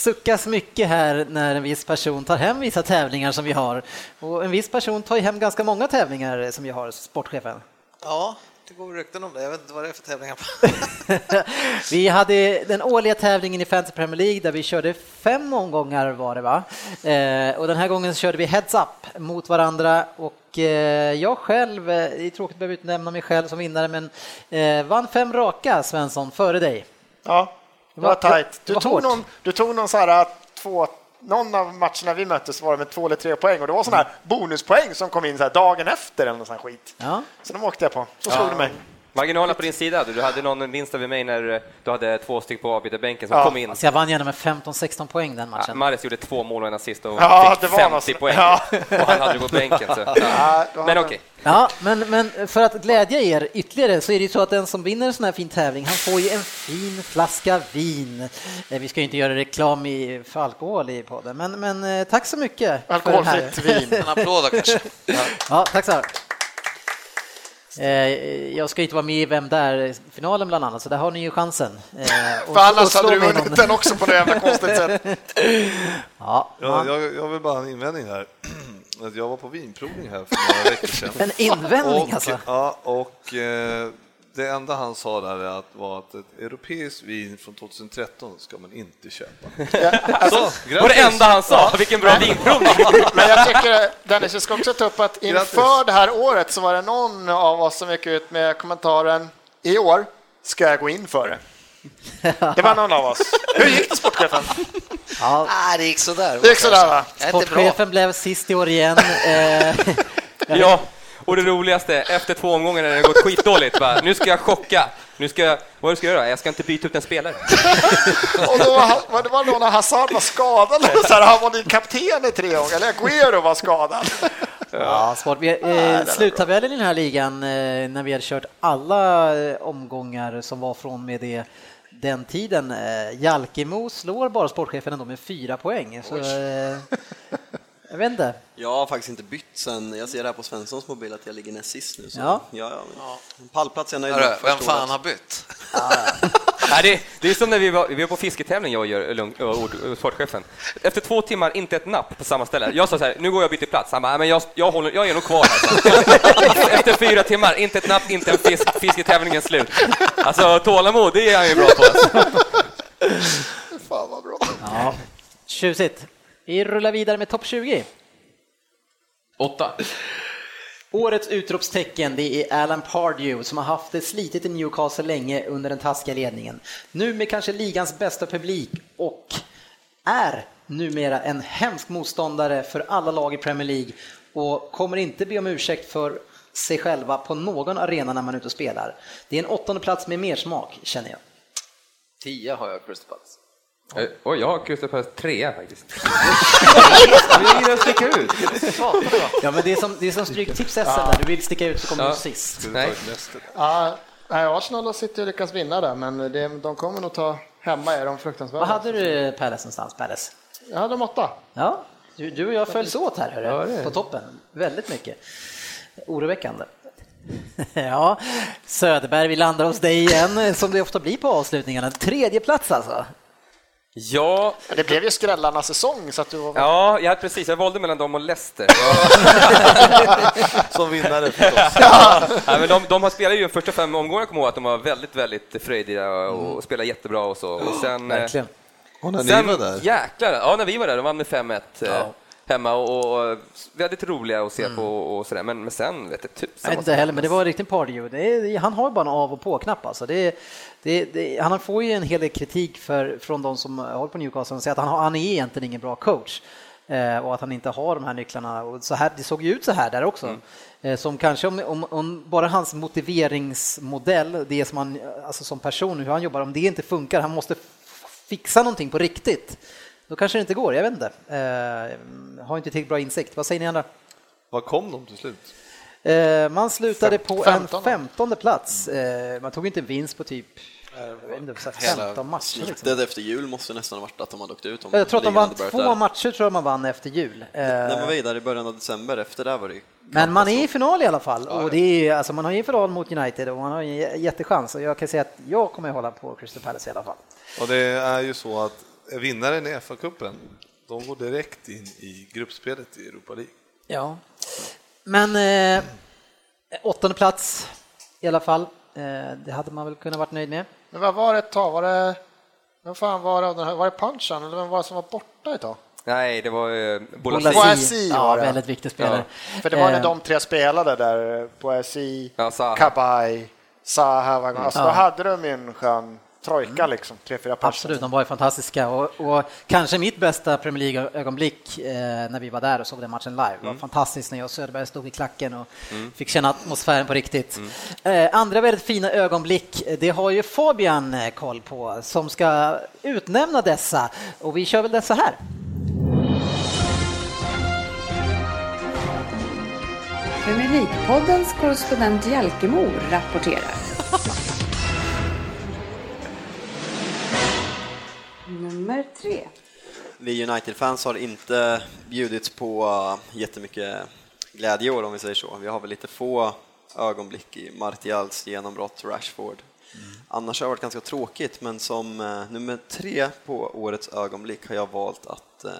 Suckas mycket här när en viss person tar hem vissa tävlingar som vi har. Och en viss person tar ju hem ganska många tävlingar som vi har, sportchefen. Ja, det går rykten om det. Jag vet inte vad det är för tävlingar. vi hade den årliga tävlingen i Fantasy Premier League där vi körde fem omgångar var det va? Eh, och den här gången körde vi heads up mot varandra och eh, jag själv, eh, det är tråkigt att behöva utnämna mig själv som vinnare, men eh, vann fem raka Svensson före dig. Ja, det var tajt. Du, tog någon, du tog någon så här två någon av matcherna vi möttes var det med två eller tre poäng och det var sådana här bonuspoäng som kom in så dagen efter eller någon sån skit. Ja. Så de åkte jag på. Så slog ja. du mig. Marginalerna på din sida, du hade någon vinst över mig när du hade två stycken på avbytarbänken som ja. kom in. Alltså jag vann gärna med 15-16 poäng den matchen. Ja, Maris gjorde två mål och en assist och ja, fick 50 poäng ja. och han hade ju på bänken. Så. Ja, men okej. Okay. Ja, men, men för att glädja er ytterligare så är det ju så att den som vinner en sån här fin tävling, han får ju en fin flaska vin. Eh, vi ska ju inte göra reklam i, för alkohol i podden, men, men eh, tack så mycket. Alkoholfritt vin. En applåd kanske. Ja. ja, tack så mycket. Eh, jag ska inte vara med i Vem där-finalen bland annat, så där har ni ju chansen. Eh, För annars hade du vunnit den också på det jävla konstigt sätt. Ja, ja jag, jag vill bara ha en invändning här. Jag var på vinprovning här för några veckor sedan. En invändning och, alltså? Ja, och eh, det enda han sa där var att ett europeiskt vin från 2013 ska man inte köpa. Ja, alltså, det var det enda han sa. Ja. Vilken bra vinprovning! Men jag tycker, Dennis, jag ska också ta upp att inför Grattis. det här året så var det någon av oss som gick ut med kommentaren i år ska jag gå in för det. Det var någon av oss. Hur gick det, sportchefen? Ja. Ah, det gick sådär. Det gick sådär, va? Sportchefen blev sist i år igen. Eh, ja. Och det roligaste, efter två omgångar när det gått skitdåligt, bara, nu ska jag chocka. Nu ska jag, vad ska jag göra? Jag ska inte byta ut en spelare. och då var, det var då när Hazard var skadad, så här, han var din kapten i tre gånger, eller Aguero var skadad. Ja, svårt. Vi, eh, sluttabellen i den här ligan, eh, när vi hade kört alla eh, omgångar som var från med det den tiden. Eh, Jalkemo slår bara sportchefen ändå med fyra poäng. Så, eh, jag vet inte. Jag har faktiskt inte bytt sen, jag ser det här på Svenssons mobil att jag ligger näst sist nu. Så ja. Ja, ja. Pallplats är jag nöjd med. Vem fan har bytt? Nej, det, det, är som när vi var, vi var på fisketävling, jag och, och sportchefen. Efter två timmar, inte ett napp på samma ställe. Jag sa så här, nu går jag och byter plats. Han bara, men jag, jag, håller, jag är nog kvar här. Efter fyra timmar, inte ett napp, inte en fisk, fisketävlingen slut. Alltså tålamod, det är han ju bra på. Fan vad bra. Ja, tjusigt. Vi rullar vidare med topp 20. Åtta. Årets utropstecken det är Alan Pardew som har haft det slitigt i Newcastle länge under den taskiga ledningen. Nu med kanske ligans bästa publik och är numera en hemsk motståndare för alla lag i Premier League och kommer inte be om ursäkt för sig själva på någon arena när man är ute och spelar. Det är en åttonde plats med mer smak känner jag. Tio har jag Crystal Palace. Eh, oj, jag har Crystal Palace trea faktiskt. jag vill sticka ut. Ja, men det är som, det är som stryktips SM, där du vill sticka ut så kommer ja. du sist. Nej. Ja, Arsenal har sitter och lyckats vinna där, men det, de kommer nog ta hemma är de fruktansvärda. Vad hade du Palace någonstans? Palace? Jag hade de åtta. Ja, du, du och jag följs åt här, hörru, ja, på toppen. Väldigt mycket. Oroväckande. Ja, Söderberg, vi landar hos dig igen, som det ofta blir på avslutningarna. Tredje plats alltså. Ja. Det blev ju skrällarnas säsong. Så att du var... Ja, ja, precis. Jag valde mellan dem och Leicester. Som vinnare förstås. Ja. ja, men de, de har spelat ju de första fem omgångarna, kommer ihåg att de var väldigt, väldigt fröjdiga och mm. spelade jättebra och så. Och sen, Verkligen. Och när sen, ni var där? Jäklar, ja när vi var där, de vann med 5-1. Ja. Hemma och, och vi hade lite roliga att se mm. på och sådär. Men, men sen vet jag typ Nej, inte heller, men det var riktigt party. Det han har bara en av och på-knapp alltså. Det, det, det, han får ju en hel del kritik för, från de som håller på Newcastle och säger att han, han är egentligen ingen bra coach eh, och att han inte har de här nycklarna. Och så här, det såg ju ut så här där också. Mm. Eh, som kanske om, om, om, bara hans motiveringsmodell, det som han, alltså som person, hur han jobbar, om det inte funkar, han måste fixa någonting på riktigt, då kanske det inte går. Jag vet inte. Eh, har inte tillräckligt bra insikt. Vad säger ni andra? Var kom de till slut? Eh, man slutade på 15. en femtonde plats. Eh, man tog inte en vinst på typ inte, 15 matcher. Liksom. Det efter jul måste nästan ha varit att de hade åkt ut. Jag tror att de vann två där. matcher tror jag man vann efter jul. När man var vidare i början av december, efter det var det Men man är i final i alla fall och det är, alltså, man har ju final mot United och man har en jättechans och jag kan säga att jag kommer att hålla på Crystal Palace i alla fall. Och det är ju så att vinnaren i FA-cupen, de går direkt in i gruppspelet i Europa League. Ja, men eh, åttonde plats i alla fall. Eh, det hade man väl kunnat vara nöjd med. Men vad var det ett tag? Var det, vem fan var det, var det Punchan eller vem var det som var borta ett tag? Nej, det var eh, Bolasi. Bolasi ja, väldigt viktig spelare. Ja. För det var när eh. de tre spelade där, Boasi, ja, Kabay, Zaha, alltså ja. då hade de en skön trojka liksom, tre, fyra personer. Absolut, de var ju fantastiska och, och kanske mitt bästa Premier League-ögonblick eh, när vi var där och såg den matchen live. Mm. Det var mm. fantastiskt när jag och Söderberg stod i klacken och mm. fick känna atmosfären på riktigt. Mm. Eh, andra väldigt fina ögonblick, det har ju Fabian eh, koll på som ska utnämna dessa och vi kör väl dessa här. Premier League-poddens korrespondent Jalkemo rapporterar. Nummer tre. Vi United-fans har inte bjudits på uh, jättemycket glädje i år om vi säger så. Vi har väl lite få ögonblick i Martials genombrott, Rashford. Mm. Annars har det varit ganska tråkigt, men som uh, nummer tre på årets ögonblick har jag valt att uh,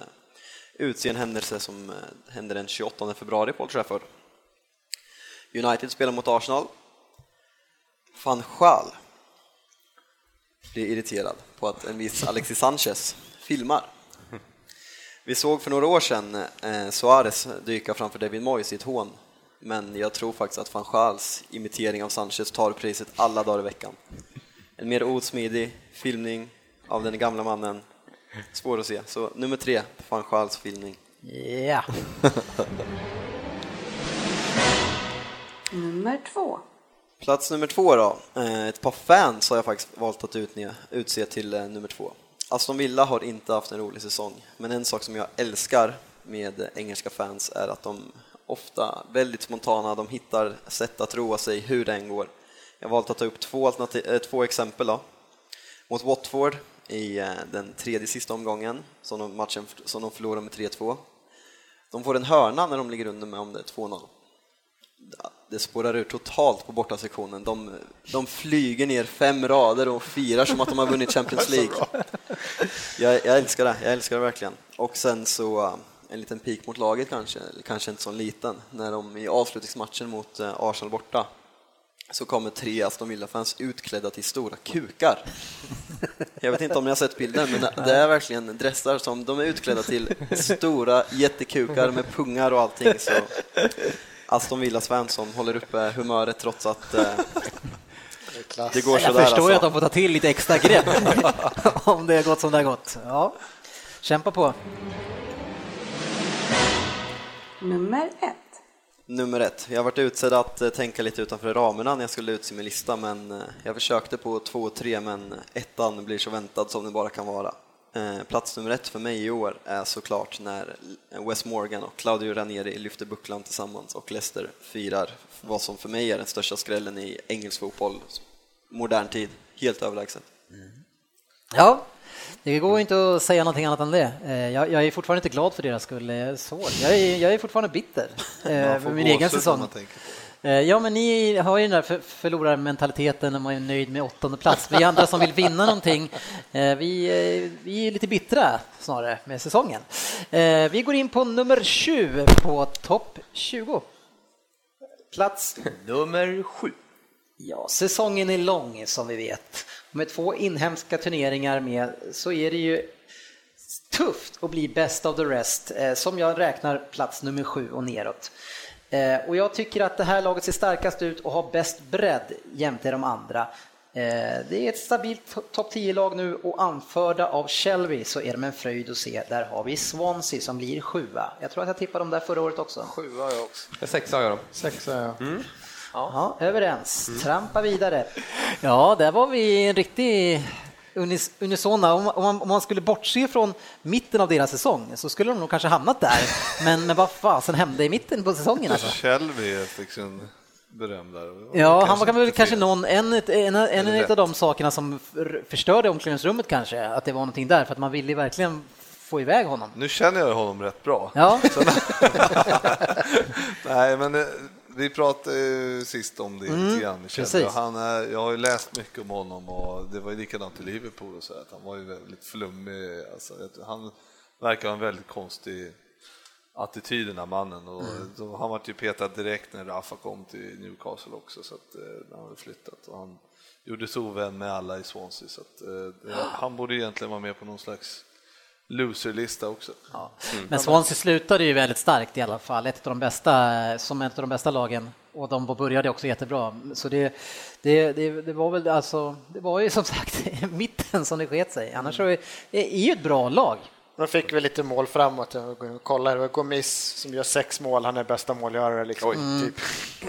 utse en händelse som uh, hände den 28 februari på Old Trafford. United spelar mot Arsenal. Van Schaal blir irriterad på att en viss Alexis Sanchez filmar. Vi såg för några år sedan eh, Suarez dyka framför David Moyes i ett hån, men jag tror faktiskt att van Schals imitering av Sanchez tar priset alla dagar i veckan. En mer osmidig filmning av den gamla mannen, svår att se. Så nummer tre, van Schals filmning. Ja. nummer två. Plats nummer två då. Eh, ett par fans har jag faktiskt valt att utse till eh, nummer två. Aston Villa har inte haft en rolig säsong, men en sak som jag älskar med eh, engelska fans är att de ofta väldigt spontana, de hittar sätt att roa sig hur det än går. Jag har valt att ta upp två, alternativ, äh, två exempel då. Mot Watford i den tredje sista omgången, som de, matchen som de förlorar med 3-2. De får en hörna när de ligger under med om det är 2-0 det spårar ur totalt på bortasektionen. De, de flyger ner fem rader och firar som att de har vunnit Champions League. Jag, jag, älskar det, jag älskar det verkligen. Och sen så uh, en liten pik mot laget kanske, kanske inte så liten, när de i avslutningsmatchen mot uh, Arsenal borta så kommer tre Aston Villa-fans utklädda till stora kukar. Jag vet inte om ni har sett bilden, men det är verkligen dressar som de är utklädda till stora jättekukar med pungar och allting. Så Aston Villa Svensson håller uppe humöret trots att eh, det går sådär. Jag förstår alltså. att de får ta till lite extra grepp om det har gått som det har gått. Ja, kämpa på. Nummer ett. Nummer ett. Jag har varit utsedd att eh, tänka lite utanför ramarna när jag skulle utse min lista, men eh, jag försökte på två och tre, men ettan blir så väntad som det bara kan vara. Eh, plats nummer ett för mig i år är såklart när Wes Morgan och Claudio Ranieri lyfter bucklan tillsammans och Leicester firar vad som för mig är den största skrällen i engelsk fotboll modern tid, helt överlägset. Mm. Ja, det går inte att säga någonting annat än det. Eh, jag, jag är fortfarande inte glad för deras skull, jag är, jag är fortfarande bitter för min egen säsong. Eh, ja, men ni har ju den där förlorarmentaliteten när man är nöjd med åttonde plats. Vi andra som vill vinna någonting, eh, vi, eh, vi är lite bittra snarare med säsongen. Vi går in på nummer 20 på topp 20. Plats nummer 7. Ja, säsongen är lång som vi vet. Med två inhemska turneringar med så är det ju tufft att bli best of the rest, som jag räknar plats nummer sju och neråt. Eh, och jag tycker att det här laget ser starkast ut och har bäst bredd jämte de andra. Eh, det är ett stabilt topp 10-lag nu och anförda av Shelby så är de en fröjd att se. Där har vi Swansea som blir sjua. Jag tror att jag tippade dem där förra året också. Sjua jag också. Sexa har jag dem. Sexa, ja. Mm. Ja, överens. Mm. Trampa vidare. Ja, där var vi en riktig unisona. Om, om, man, om man skulle bortse från mitten av deras säsong så skulle de nog kanske hamnat där. Men, men vad fasen hände i mitten på säsongen? Alltså? Shelby fick sin beröm där. Ja, han var väl kanske någon, en, en, en, en av de sakerna som förstörde omklädningsrummet kanske, att det var någonting där, för att man ville verkligen få iväg honom. Nu känner jag honom rätt bra. Ja. Nej, men eh, vi pratade sist om det mm, lite grann. Han är, jag har ju läst mycket om honom och det var ju likadant i Liverpool och så att han var ju väldigt flummig. Alltså, han verkar ha en väldigt konstig attityd den här mannen och mm. han var ju petad direkt när Rafa kom till Newcastle också så att, eh, när han hade flyttat och han gjorde sig ovän med alla i Swansea så att, eh, han borde egentligen vara med på någon slags loserlista också. Ja. Mm. Men Swansea slutade ju väldigt starkt i alla fall, ett av de bästa, som ett av de bästa lagen och de började också jättebra. Så det, det, det, det var väl alltså, det var ju som sagt mitten som det sket sig. Annars mm. är det ju ett bra lag. De fick väl lite mål framåt. Kolla, det var Gomis som gör sex mål, han är bästa målgörare. Liksom. Mm. Typ.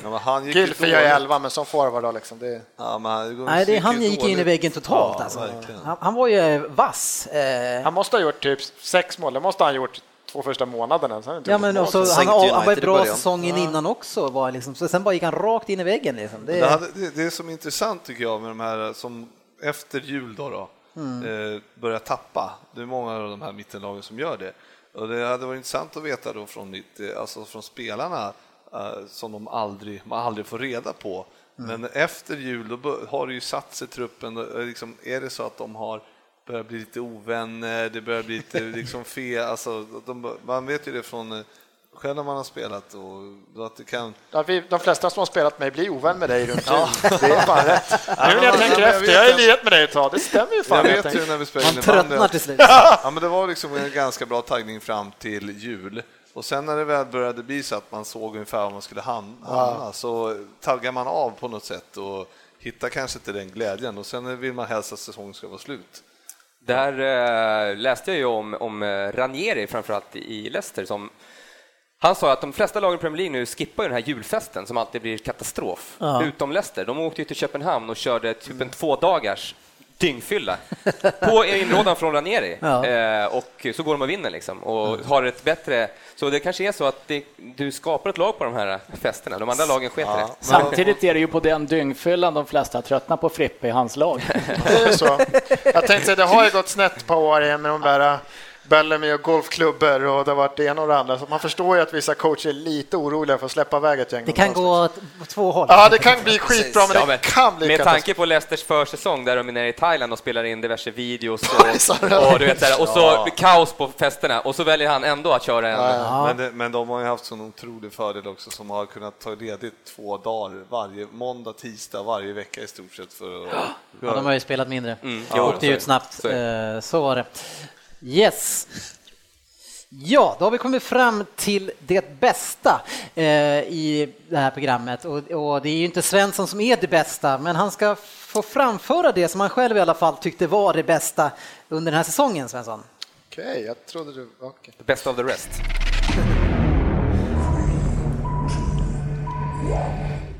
Ja, Gylfi gör elva, men som forward då liksom. Det... Ja, men, Nej, det, han gick in i väggen totalt. Ja, alltså. han, han, var ju vass. Eh... Han måste ha gjort typ sex mål, det måste han ha gjort två första månaderna. Sen ja, men också, han, han, han var bra säsongen ja. innan också, var liksom, så sen bara gick han rakt in i väggen. Liksom. Det... Det, hade, det, det är som intressant tycker jag med de här som efter jul då, då mm. eh, börjar tappa. Det är många av de här mittenlagen som gör det. Och det hade varit intressant att veta då från, eh, alltså från spelarna eh, som de aldrig, man aldrig får reda på. Mm. Men efter jul då har det ju satt sig truppen. Liksom, är det så att de har börjat bli lite ovänner, det börjar bli lite liksom fel, alltså, de, man vet ju det från själv när man har spelat och att det kan... De flesta som har spelat med blir ovän med dig runt ja. Det är fan rätt. Nu när jag tänker efter, jag har lirat med dig ett tag, det stämmer ju fan. Jag vet ju när vi spelade Man tröttnar till slut. Ja, men det var liksom en ganska bra taggning fram till jul. Och sen när det väl började bli så att man såg ungefär var man skulle hamna ja. så taggar man av på något sätt och hittar kanske inte den glädjen och sen vill man helst att säsongen ska vara slut. Där äh, läste jag ju om, om eh, Ranieri framförallt i Leicester som han sa att de flesta lagen i Premier League nu skippar den här julfesten som alltid blir katastrof, ja. utom Leicester. De åkte till Köpenhamn och körde typ en två dagars dyngfylla på inrådan från Ranieri. Ja. Eh, och så går de och vinner liksom och mm. har ett bättre... Så det kanske är så att det, du skapar ett lag på de här festerna. De andra lagen sket ja. det. Samtidigt är det ju på den dyngfyllan de flesta tröttnar på Frippe i hans lag. Det är så. Jag tänkte, det har ju gått snett på år med de där Bellamy och golfklubbor och det har varit det ena och det andra. Så man förstår ju att vissa coacher är lite oroliga för att släppa iväg ett gäng. Det kan gå åt två håll. Ja, det kan bli skitbra, men, ja, men det kan bli Med tanke på Leicesters försäsong där de är nere i Thailand och spelar in diverse videos och, och, du vet, och så ja. kaos på festerna och så väljer han ändå att köra en. Ja, men, det, men de har ju haft sån otrolig fördel också som har kunnat ta ledigt två dagar varje måndag, tisdag varje vecka i stort sett för att... Ja, de har ju spelat mindre. Mm. Ja, åkte ut snabbt, så, eh, så var det. Yes. Ja, då har vi kommit fram till det bästa eh, i det här programmet och, och, det är ju inte Svensson som är det bästa, men han ska få framföra det som han själv i alla fall tyckte var det bästa under den här säsongen, Svensson. Okej, okay, jag trodde du... Okay. The best of the rest.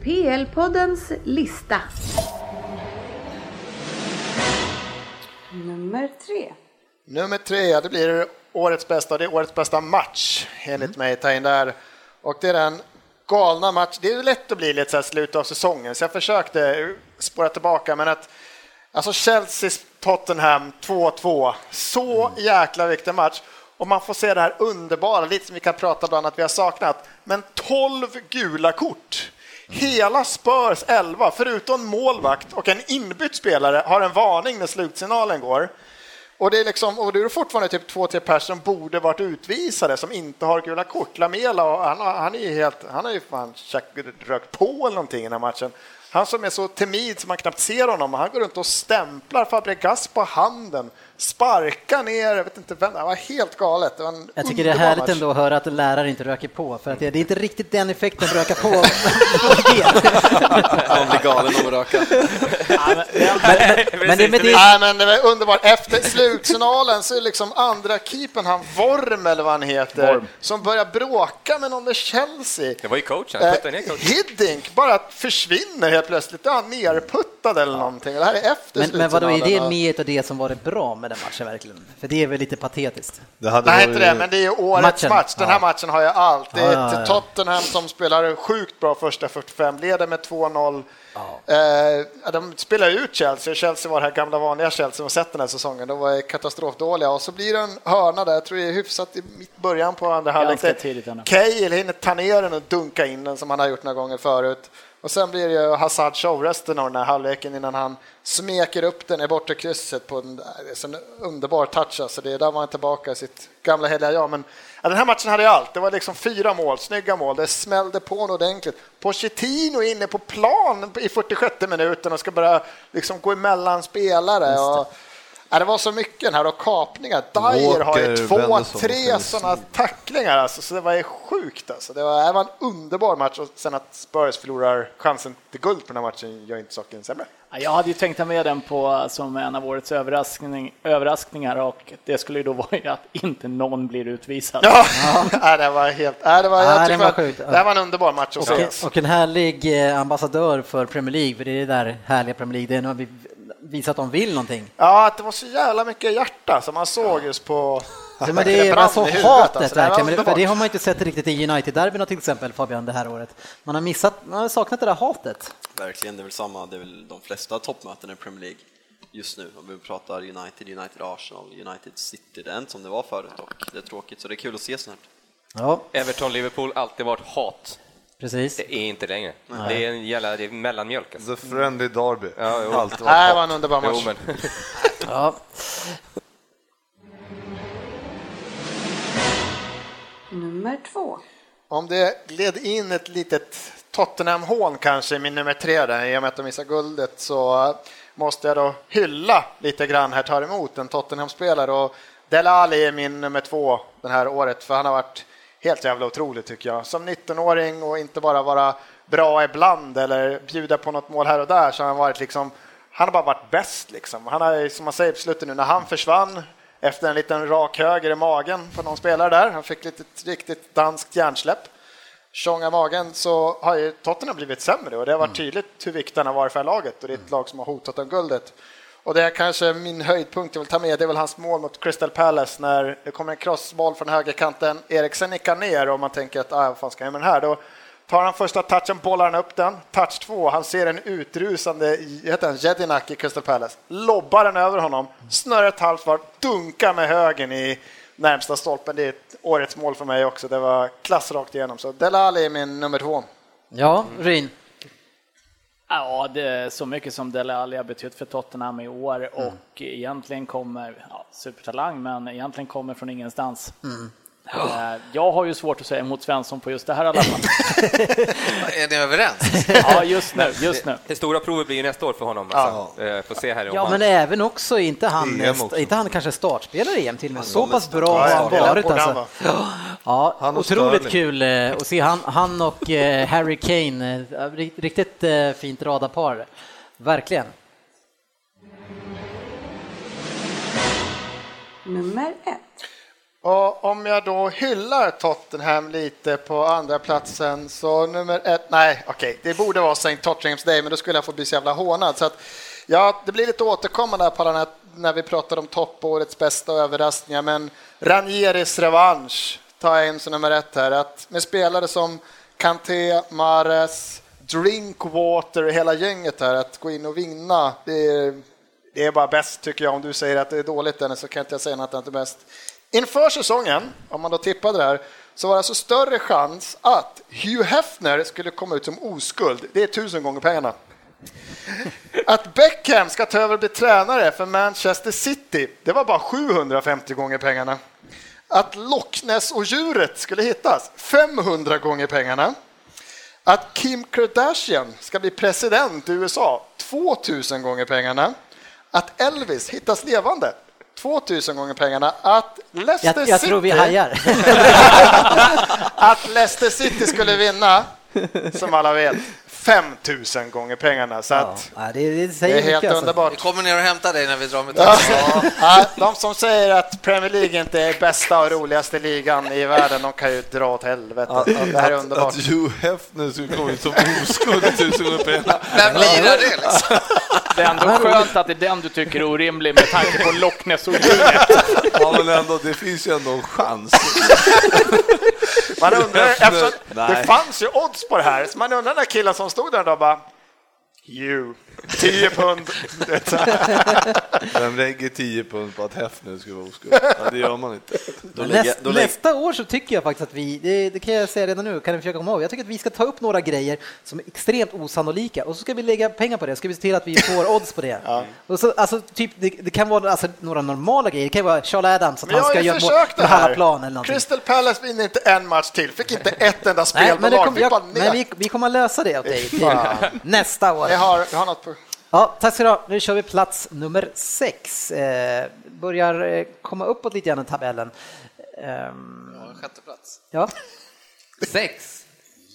PL-poddens lista. Nummer tre. Nummer tre, det blir årets bästa. Det är årets bästa match enligt mig. Ta in där. Och det är den galna match. Det är lätt att bli lite så här slut av säsongen, så jag försökte spåra tillbaka, men att alltså Chelsea Tottenham 2-2. Så jäkla viktig match. Och man får se det här underbara, lite som vi kan prata om att vi har saknat, men 12 gula kort. Hela Spurs 11, förutom målvakt och en inbytt spelare, har en varning när slutsignalen går. Och det är liksom, och det är fortfarande typ två, tre personer som borde varit utvisade som inte har gula kort. Lamela, han, han är ju helt, han har ju fan rökt på eller någonting i den här matchen. Han som är så timid som man knappt ser honom, han går runt och stämplar Fabregas på handen sparka ner, jag vet inte vem, det var helt galet. Det var jag tycker det är härligt match. ändå att höra att lärare inte röker på, för att det är inte riktigt den effekten röka på Man blir galen av att röka. men, det, var underbart. Efter slutsignalen så är liksom andra keepern, han Worm eller vad han heter, Worm. som börjar bråka med någon med Chelsea. Det var ju coachen, eh, coachen. Hiddink bara försvinner helt plötsligt, är han nerputtad eller någonting. Det här är efter Men, men vadå, är det mer av det som var det bra med den matchen verkligen? För det är väl lite patetiskt? Det hade Nej, inte det, men det är årets matchen. match. Den här ja. matchen har jag allt. Det är ja, ja, Tottenham som spelar sjukt bra första 45, leder med 2-0. Eh, de spelar ut Chelsea, Chelsea var det här gamla vanliga Chelsea som sett den här säsongen. De var katastrofdåliga och så blir det en hörna där, jag tror det är hyfsat i mitt början på andra halvlek. Cahill hinner ta ner den och dunka in den som han har gjort några gånger förut. Och sen blir det ju Hazard show resten av den här halvleken innan han smeker upp den i bortre krysset på en, en underbar touch. Alltså det, där var han tillbaka i sitt gamla heliga jag. Men ja, den här matchen hade jag allt. Det var liksom fyra mål, snygga mål. Det smällde på något ordentligt. Pochettino inne på plan i 46 minuten och ska börja liksom gå emellan spelare. Och, Ja, det var så mycket här och kapningar. Dyer har ju två, tre sådana tacklingar alltså, så det var sjukt alltså. Det var, det var en underbar match och sen att Spurs förlorar chansen till guld på den här matchen gör inte saken sämre. Jag hade ju tänkt ta med den på som en av årets överraskning, överraskningar och det skulle ju då vara att inte någon blir utvisad. Ja, ja. det var helt, ja, det var, ja, det var, sjukt. det var en underbar match och, och en härlig eh, ambassadör för Premier League, för det är det där härliga Premier League, det är när vi visa att de vill någonting. Ja, att det var så jävla mycket hjärta som man såg just på Ja, men det är alltså hatet alltså. verkligen, det, för det har man inte sett riktigt i United-derbyna till exempel Fabian det här året. Man har missat, man har saknat det där hatet. Verkligen, det är väl samma, det är väl de flesta toppmöten i Premier League just nu. Om vi pratar United, United Arsenal, United City, det är inte som det var förut och det är tråkigt så det är kul att se snart. Ja. Everton, Liverpool, alltid varit hat. Precis. Det är inte längre. Nej. Det är en jävla det är mellanmjölk. Alltså. The friendly derby. Ja, jo. Allt var det var en underbar match. Jo, men. ja. Nummer två. Om det gled in ett litet Tottenham-hån kanske i min nummer tre där, i och med att de missar guldet, så måste jag då hylla lite grann här, tar emot en Tottenham-spelare och Delali är min nummer två det här året, för han har varit helt jävla otroligt tycker jag. Som 19-åring och inte bara vara bra ibland eller bjuda på något mål här och där så har han varit liksom, han har bara varit bäst liksom. Han har, som man säger på slutet nu, när han försvann efter en liten rak höger i magen på någon spelare där, han fick lite riktigt danskt hjärnsläpp, tjonga magen, så har ju Tottenham blivit sämre och det har varit mm. tydligt hur viktigt han har varit för laget och det är ett lag som har hotat om guldet. Och det är kanske min höjdpunkt jag vill ta med, det är väl hans mål mot Crystal Palace när det kommer en crossboll från högerkanten. Eriksen nickar ner och man tänker att ah, vad fan ska jag med den här? Då tar han första touchen, bollar han upp den. Touch två, han ser en utrusande heter han, Jedinak i Crystal Palace. Lobbar den över honom, snurrar ett halvt varv, dunkar med högen i närmsta stolpen. Det är ett årets mål för mig också. Det var klass rakt igenom. Så Delali är min nummer två. Ja, Rin. Ja, det är så mycket som Dele Alli har betytt för Tottenham i år mm. och egentligen kommer, ja, supertalang, men egentligen kommer från ingenstans. Mm. Eh, jag har ju svårt att säga emot Svensson på just det här i alla fall. är ni överens? Ja, just nu. Just nu. Det, stora provet blir ju nästa år för honom. Alltså. Ja. Får se här ja, men även också, inte han, inte han kanske startspelare i EM till och med. Så pass bra har han varit. Alltså. Ja, han otroligt kul eh, att se han, han och eh, Harry Kane. Riktigt fint radarpar. Verkligen. Nummer ett. Och om jag då hyllar Tottenham lite på andra platsen så nummer ett, nej okej, okay, det borde vara St. Tottenhams Day men då skulle jag få bli så jävla hånad. Så att, ja, det blir lite återkommande på den här, när vi pratar om toppårets bästa överraskningar men Ranieris revansch tar jag in som nummer ett här. Att med spelare som Kanté, Mares, Drinkwater, hela gänget här, att gå in och vinna, det är, det är bara bäst tycker jag. Om du säger att det är dåligt Dennis så kan inte jag säga något annat är bäst. Inför säsongen, om man då tippade det här, så var det alltså större chans att Hugh Hefner skulle komma ut som oskuld. Det är tusen gånger pengarna. Att Beckham ska ta över och bli tränare för Manchester City, det var bara 750 gånger pengarna. Att Loch Ness och djuret skulle hittas, 500 gånger pengarna. Att Kim Kardashian ska bli president i USA, 2000 gånger pengarna. Att Elvis hittas levande, 2000 gånger pengarna. Att Leicester Jag, jag City... tror vi hajar. att Leicester City skulle vinna, som alla vet, 5000 gånger pengarna. Så att Ja, det, det säger det är helt alltså. underbart. Vi kommer ner och hämtar dig när vi drar med Ja. Ja, de som säger att Premier League inte är bästa och roligaste ligan i världen, de kan ju dra åt helvete. Att, Det här är att, underbart. att Hugh Hefner skulle komma ut som oskuld tusen gånger pengarna. Vem lirar det liksom? Det är ändå skönt att det är den du tycker är orimlig med tanke på Loch Ness-odjuret. Ja, men ändå, det finns ju ändå en chans. Man undrar, eftersom det fanns ju odds på det här, så man undrar den där killen som stod där och bara You, 10 pund. Vem lägger 10 pund på att Hefner skulle vara oskuld? Ja, det gör man inte. Då lägger, Näst, då lägger, nästa år så tycker jag faktiskt att vi, det, det kan jag säga redan nu, kan jag försöka komma ihåg, jag tycker att vi ska ta upp några grejer som är extremt osannolika och så ska vi lägga pengar på det, ska vi se till att vi får odds på det. Och så, alltså, typ, det, det kan vara alltså, några normala grejer, det kan vara Charlie Adams, att han ska göra mål på halva här. plan eller någonting. Crystal Palace vinner inte en match till, fick inte ett enda Nej, men, kom, jag, men vi, vi kommer att lösa det åt dig nästa år. Jag har, jag har något på... Ja, tack ska du ha. Nu kör vi plats nummer sex. Eh, börjar eh, komma uppåt lite grann i tabellen. Ehm, Sjätte plats. ja. Sex.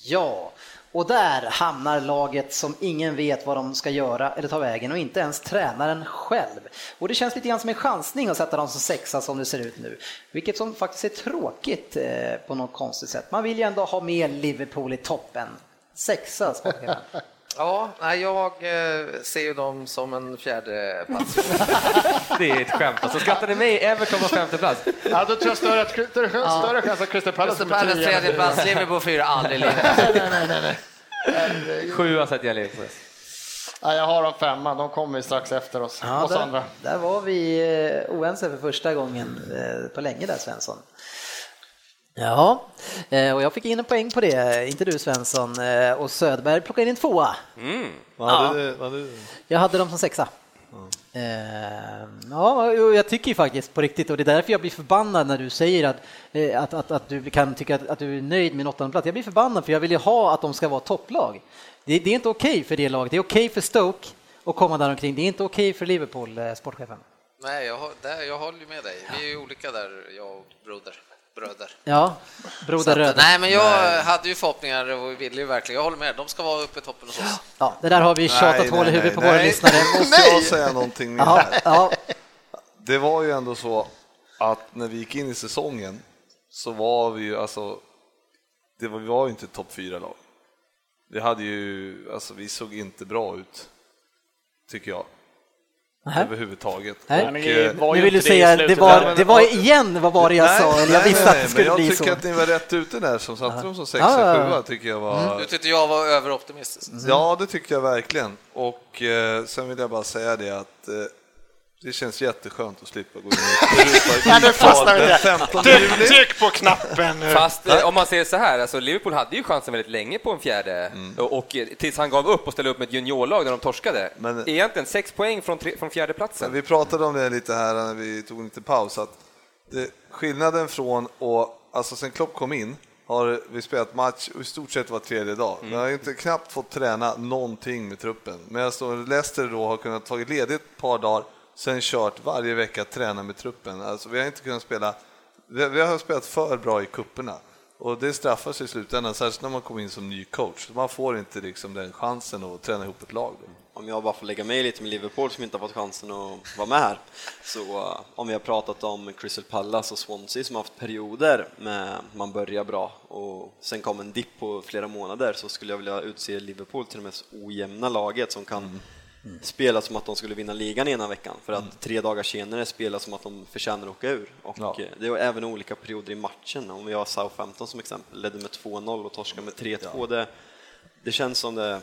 Ja, och där hamnar laget som ingen vet vad de ska göra eller ta vägen och inte ens tränaren själv. Och det känns lite grann som en chansning att sätta dem som sexa som det ser ut nu, vilket som faktiskt är tråkigt eh, på något konstigt sätt. Man vill ju ändå ha med Liverpool i toppen. Sexa, sportchefen. Ja, nej, jag eh, ser ju dem som en fjärde plats. Det är ett skämt. Alltså skrattar ni mig? Everton på femte plats. Ja, då tror jag större, större, större chans att Crystal Palace Crystal Palace tredje plats, Liverpool fyra, aldrig livet. Nej, nej, nej, nej. Sjua sätter jag Liverpool. Ja, jag har dem femma, de kommer ju strax efter oss. Ja, oss där, andra. där var vi eh, oense för första gången eh, på länge där Svensson. Ja, eh, och jag fick in en poäng på det, inte du Svensson. Eh, Och Söderberg plockade in en tvåa. Hade du? Jag hade dem som sexa. Eh, Ja, och jag tycker ju faktiskt på riktigt, och det är därför jag blir förbannad när du säger att, eh, att, att, att du kan tycka att, att du är nöjd med en plats. Jag blir förbannad för jag vill ju ha att de ska vara topplag. Det, det är inte okej för det laget. Det är okej för Stoke att komma där omkring. Det är inte okej för Liverpool, eh, sportchefen. Nej, jag, har- där, jag håller ju med dig. Vi är ju olika där, jag och broder. Bröder. Ja, Broder att, Röd. nej, men jag hade ju förhoppningar och ville ju verkligen, jag håller med, de ska vara uppe i toppen hos oss. Ja, det där har vi tjatat Nej, hål i nej, huvudet på nej, våra nej. lyssnare. måste jag säga någonting mer Ja, ja, Det var ju ändå så att när vi gick in i säsongen så var vi ju alltså, det var, vi var ju inte topp fyra lag. Vi hade ju, alltså vi såg inte bra ut, tycker jag, Nähä. överhuvudtaget. Nej. Och, eh, var Nu vill du det säga, det slutet var, det var igen, vad var det jag sa? Eller jag nej, visste nej, att det nej, skulle men bli jag så. tycker att ni var rätt ute där som satte dem som sexa, Ja, ja, ja. sjua tycker jag var... Du tyckte jag var överoptimistisk. Ja, det tycker jag verkligen. Och eh, sen vill jag bara säga det att eh, det känns jätteskönt att slippa gå in i Europa den där. 15 Tryck, juli. tryck på knappen nu. Fast eh, om man säger så här, alltså Liverpool hade ju chansen väldigt länge på en fjärde och, och eh, tills han gav upp och ställde upp med ett juniorlag där de torskade. Men- Egentligen sex poäng från, tre, från fjärde Men platsen. Vi pratade om det lite här när vi tog en liten paus, att det, skillnaden från och alltså sen Klopp kom in har vi spelat match i stort sett var tredje dag. Vi har inte knappt fått träna någonting med truppen. Medan Leicester då har kunnat tagit ledigt ett par dagar, sen kört varje vecka träna med truppen. Alltså vi har inte kunnat spela, vi vi har spelat för bra i kupperna och det straffar sig i slutändan, särskilt när man kommer in som ny coach. Man får inte liksom den chansen att träna ihop ett lag. Då. Om jag bara får lägga mig lite med Liverpool som inte har fått chansen att vara med här, så uh, om vi har pratat om Crystal Palace och Swansea som har haft perioder med man börjar bra och sen kom en dipp på flera månader så skulle jag vilja utse Liverpool till det mest ojämna laget som kan spela som att de skulle vinna ligan ena veckan för att tre dagar senare spela som att de förtjänar att åka ur. Och Ja. eh, det är även olika perioder i matchen. Om vi har Southampton som exempel, ledde med 2-0 och torskade med 3-2. Det, det känns som det...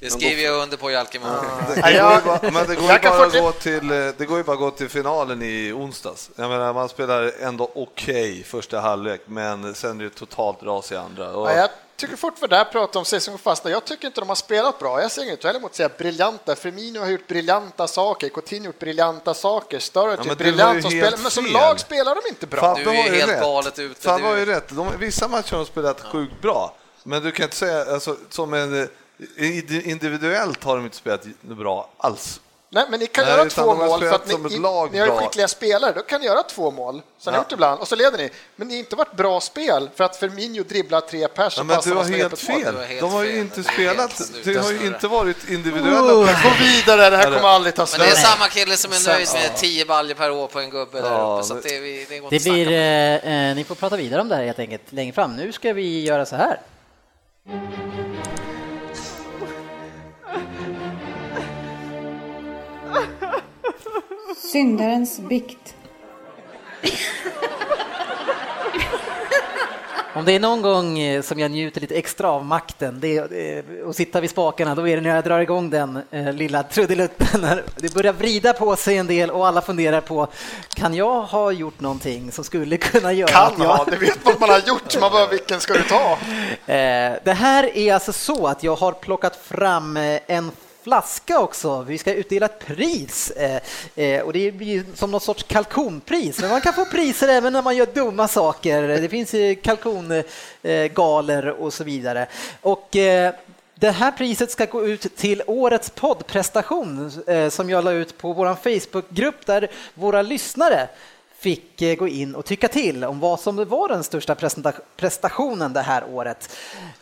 Det skriver jag under på Jalkemo. Det Ja, går ju jag- bara, men det går ju bara fortsätta- gå till, eh, det går ju bara att gå till finalen i onsdags. Jag menar, man spelar ändå okej första halvlek, men sen är det totalt ras i andra. Och, Ja, jag tycker fortfarande, där pratar om säsong fasta, jag tycker inte de har spelat bra. Jag säger inte heller emot att säga briljanta. Firmino har gjort briljanta saker, Coutinho har gjort briljanta saker, du har ju briljant som helt spelar, men som lag spelar de inte bra. Fabbe Du är helt rätt. galet ute. Fabbe Du- har ju rätt. De, vissa matcher har de spelat sjukt bra. Men du kan inte säga, alltså, som en, eh, individuellt har de inte spelat bra alls. Nej, men ni kan Nej, göra två mål för att som ni, lag ni har skickliga spelare, då kan ni göra två mål. Ni Ja. gjort ibland, och så leder ni. Men det har inte varit bra spel för att Firmino dribblar tre pers Ja, men du har helt fel. Helt De har ju fel. inte Det är spelat, det har ju inte varit individuella Gå prestationer. vidare, det här kommer aldrig ta Men slut. det är samma kille som är nöjd med 10 baljor per år på en gubbe där Ja, uppe, så men- det, vi- det går Det blir, eh, eh, ni får prata vidare om det här helt enkelt längre fram. Nu ska vi göra så här. Syndarens bikt. Om det är någon gång eh, som jag njuter lite extra av makten det är, eh, att sitta vid spakarna, då är det när jag drar igång den eh, lilla trudelutten. när Det börjar vrida på sig en del och alla funderar på, kan jag ha gjort någonting som skulle kunna göra Kan att jag... ha, det vet man man har gjort, man bara vilken ska du ta? Det här är alltså så att jag har plockat fram en flaska också. Vi ska utdela ett pris eh, eh och det blir som något sorts kalkonpris. Men man kan få priser även när man gör dumma saker. Det finns kalkongaler kalkongalor och så vidare. Och eh, det här priset ska gå ut till årets poddprestation eh, som jag la ut på vår Facebookgrupp där våra lyssnare fick eh, gå in och tycka till om vad som var den största prestationen det här året.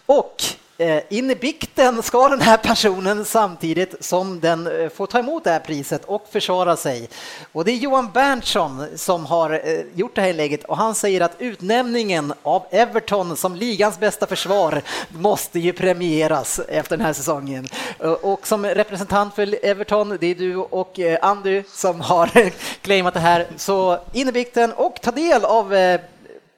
Och Eh, in i bikten ska den här personen samtidigt som den eh, får ta emot det här priset och försvara sig. Och det är Johan Berntsson som har eh, gjort det här inlägget och han säger att utnämningen av Everton som ligans bästa försvar måste ju premieras efter den här säsongen. Och som representant för Everton, det är du och Andy som har claimat det här, så in i bikten och ta del av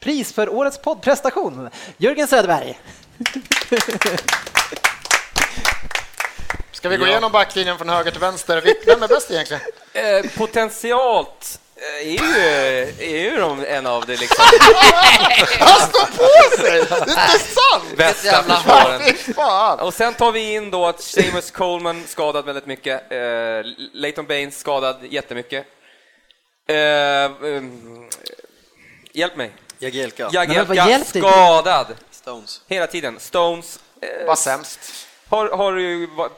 pris för årets poddprestation. Jörgen Söderberg. Ska vi gå igenom backlinjen från höger till vänster? Vem är bäst egentligen? Eh, potentialt eh, är ju, är ju de en av de liksom Han står på sig! Det är inte sant! bästa försvaren. Och sen tar vi in då att Seamus Coleman skadad väldigt mycket, eh, Leighton Baines skadad jättemycket. Eh, ehm, hjälp mig. Jagielka, Jagielka det? skadad Stones. hela tiden. Stones eh, Vad sämst. har, har ju, va-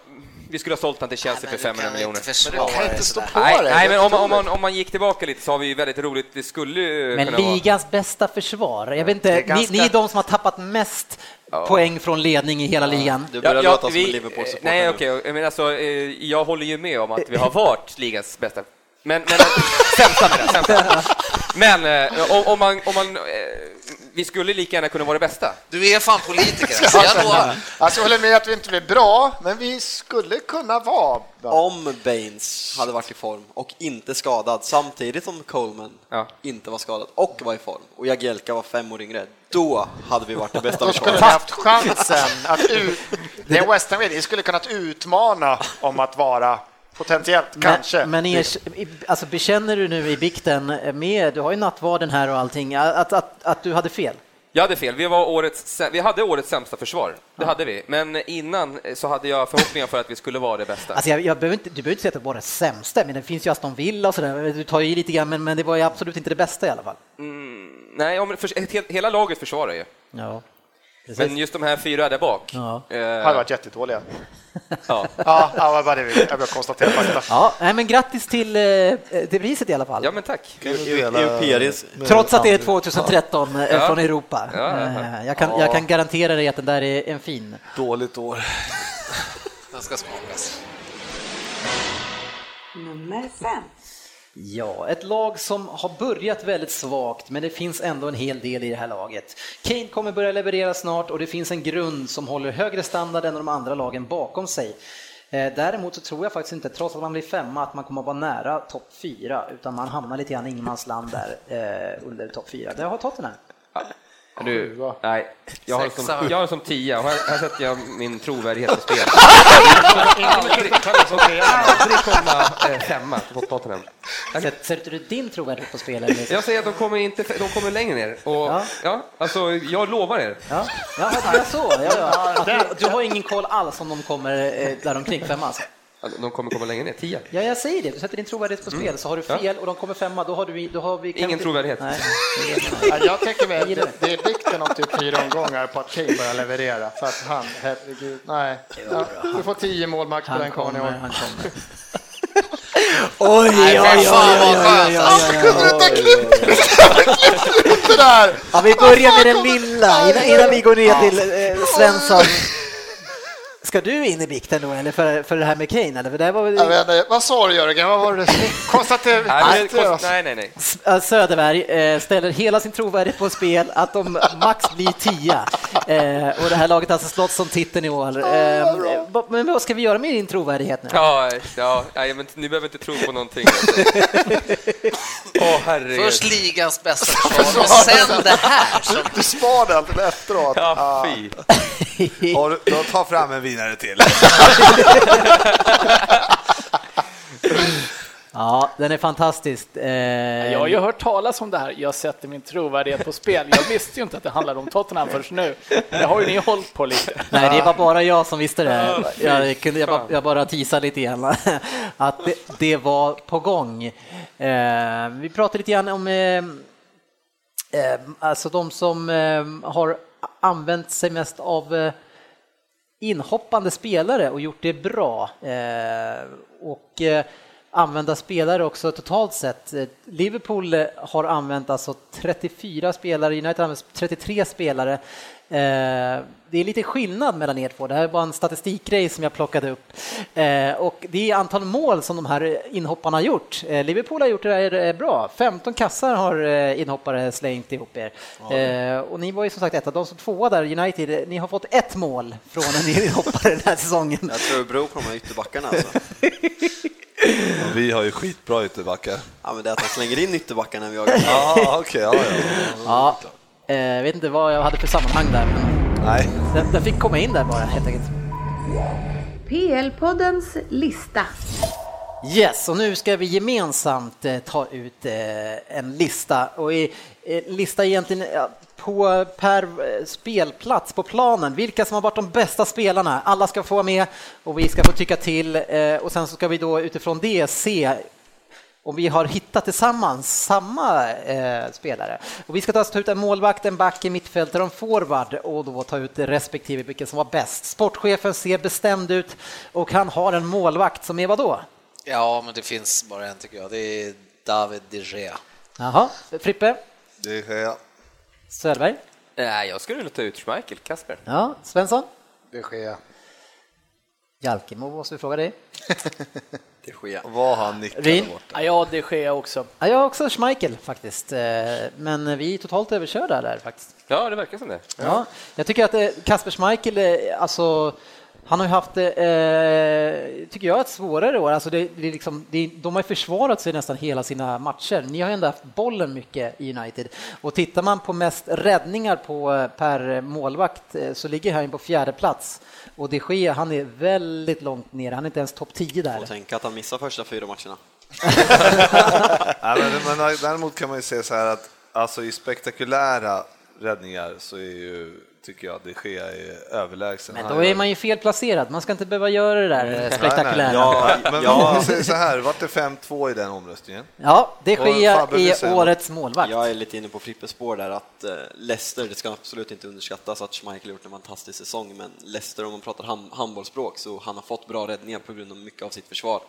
vi skulle ha sålt han till Chelsea Men för du 500 kan väl miljoner. inte försvara kan inte stå på Nej, det. nej, men om, man- om, man, om man gick tillbaka lite så har vi ju väldigt roligt, det skulle ju Men kunna vara... ligans bästa försvar. Jag vet inte, ganska- ni, ni är de som har tappat mest poäng från ledning i hela ligan. Du börjar Ja, ja, låta som vi- en Liverpool-supporter Nej, okej, men alltså, eh, jag håller ju med om att vi har varit ligans bästa. Men, men sämsta med det, sämsta. Men eh, om, om man, om man eh, vi skulle lika gärna kunna vara det bästa. Du är fan politiker, alltså. jag lovar. Alltså, jag håller med att vi inte blir bra, men vi skulle kunna vara bra. Om Baines hade varit i form och inte skadad samtidigt som Coleman Ja. inte var skadad och var i form och Jagielka var fem år yngre, då hade vi varit det bästa Då skulle vi haft chansen att ut... Det är West Ham skulle kunnat utmana om att vara potentiellt, kanske. Men, men er, alltså, bekänner du nu i bikten med, du har ju nattvarden här och allting, att, att, att du hade fel? Jag hade fel, vi, var årets, vi hade årets sämsta försvar. Det hade vi. Men innan så hade jag förhoppningar för att vi skulle vara det bästa. Alltså jag, jag behöver inte, du behöver inte säga att det var det sämsta, men det finns ju Aston Villa och sådär, du tar ju i lite grann, men, men det var ju absolut inte det bästa i alla fall. Nej, om, för, hela laget försvarar ju. Ja, precis. Men just de här fyra där bak. Ja. eh, hade varit jättedåliga. ja. Ja, vad det vill. Jag konstatera fakta. Ja, nej, men grattis till, eh, till priset i alla fall. ja, men tack. Trots att det är 2013 eh, Ja. från Europa. Ja, ja, ja. Eh, Jag, kan, jag kan garantera dig att den där är en fin. Dåligt år. Den ska smakas. Nummer fem. Ja, ett lag som har börjat väldigt svagt, men det finns ändå en hel del i det här laget. Kane kommer börja leverera snart och det finns en grund som håller högre standard än de andra lagen bakom sig. Eh, däremot så tror jag faktiskt inte, trots att man blir femma, att man kommer att vara nära topp fyra, utan man hamnar lite grann i ingenmansland där eh, under topp fyra. Det har Tottenham. Du, nej, jag har, som, jag har som tia och här, här sätter jag min trovärdighet på spel. aldrig, aldrig komma eh, femma på Tottenham. Sätter, du din trovärdighet på spel? Eller? Jag säger att de kommer, inte, de kommer längre ner. Och, Ja. ja. alltså, jag lovar er. Ja, ja, det är så. Ja, ja. Du, du har ingen koll alls om de kommer eh, där omkring femma? Alltså. De kommer komma längre ner, 10. Ja, jag säger det. Du sätter din trovärdighet på spel, mm. så har du fel ja. och de kommer femma, då har, du, då har vi... Ingen trovärdighet. Nej. ja, jag tänker mig det, det är vikten om typ fyra omgångar på att Kane börjar leverera. För att han, herregud, nej. Ja, du får tio mål max på den karln i år. Han kommer. Oj, oj, oj, oj, oj, oj, kunde du inte klippt det där? Ja, vi börjar med den lilla innan, innan vi går ner till eh, Svensson. Ska du in i bikten då, eller för, för det här med Kane? Eller? För det var... jag vet inte, vad sa du Jörgen? Vad var det? Konstatera... nej, nej, nej, nej. Söderberg eh, ställer hela sin trovärdighet på spel att de max blir tia. Eh, och det här laget har alltså slått som titeln i år. Eh, men vad ska vi göra med din trovärdighet nu? Ja, ja, men ni behöver inte tro på någonting. Alltså. oh, Först ligans bästa försvar och sen det här. Som... Du sparade alltid efteråt. Ja, fy. Och då ta fram en vinare till. Ja, den är fantastisk. Eh... Jag har ju hört talas om det här. Jag sätter min trovärdighet på spel. Jag visste ju inte att det handlade om Tottenham först nu. Det har ju ni hållit på lite. Nej, det var bara jag som visste det. Jag, kunde, jag, bara, jag bara teasade lite grann att det, det var på gång. Eh, vi pratade lite grann om eh, eh alltså de som eh, har använt sig mest av eh, inhoppande spelare och gjort det bra. Eh, och eh, använda spelare också totalt sett. Liverpool har använt alltså 34 spelare, United har använt 33 spelare. Eh, det är lite skillnad mellan er två. Det här är bara en statistikgrej som jag plockade upp. Eh, och det är antal mål som de här inhopparna har gjort. Eh, Liverpool har gjort det här bra. 15 kassar har inhoppare slängt ihop er. Ja. Och ni var ju som sagt ett av de som tvåa där, United. Ni har fått ett mål från en inhoppare den här säsongen. Jag tror det beror på de här ytterbackarna alltså. Vi har ju skitbra ytterbackar. Ja, men det är att de slänger in ytterbackarna när vi jagar. ja, okej. Okay, ja, ja. ja. Jag vet inte vad jag hade för sammanhang där. Men... Nej. Den, den fick komma in där bara helt enkelt. PL-poddens lista. Yes, och nu ska vi gemensamt eh, ta ut eh, en lista. Och i, eh, lista egentligen på, per eh, spelplats på planen, vilka som har varit de bästa spelarna. Alla ska få vara med och vi ska få tycka till eh, och sen så ska vi då utifrån det se om vi har hittat tillsammans samma eh, spelare. Och vi ska ta ut en målvakt, en back, en mittfältare och en forward och då ta ut respektive vilken som var bäst. Sportchefen ser bestämd ut och han har en målvakt som är vad då? Ja, men det finns bara en tycker jag. Det är David de Gea. Jaha, Frippe? De Gea. Söderberg? Nej, jag skulle nog ta ut Schmeichel, Kasper. Ja, Svensson? Det sker. Jalkemo måste vi fråga dig. det sker. Var han nickade borta? Ja, det sker också. Ja, jag också Schmeichel faktiskt. Eh, men vi är totalt överkörda där faktiskt. Ja, det verkar som det. Ja, jag tycker att eh, Kasper Schmeichel, eh, alltså han har ju haft, eh, tycker jag, ett svårare år. Alltså det, det liksom, det, de har försvarat sig nästan hela sina matcher. Ni har ju ändå haft bollen mycket i United. Och tittar man på mest räddningar på, per målvakt så ligger han på fjärde plats. Och det sker, han är väldigt långt ner, han är inte ens topp 10 där. Och tänk att han missar första fyra matcherna. ja, men, men, däremot kan man ju säga så här att alltså, i spektakulära räddningar så är ju tycker jag de Gea är överlägsen. Men då är man ju felplacerad, man ska inte behöva göra det där spektakulära. Ja, men ja. säger så här, vart det 5-2 i den omröstningen? Ja, de Gea är årets målvakt. Jag är lite inne på Frippes spår där att uh, Leicester, det ska absolut inte underskattas att Schmeichel gjort en fantastisk säsong, men Leicester om man pratar handbollsspråk så han har fått bra räddningar på grund av mycket av sitt försvar.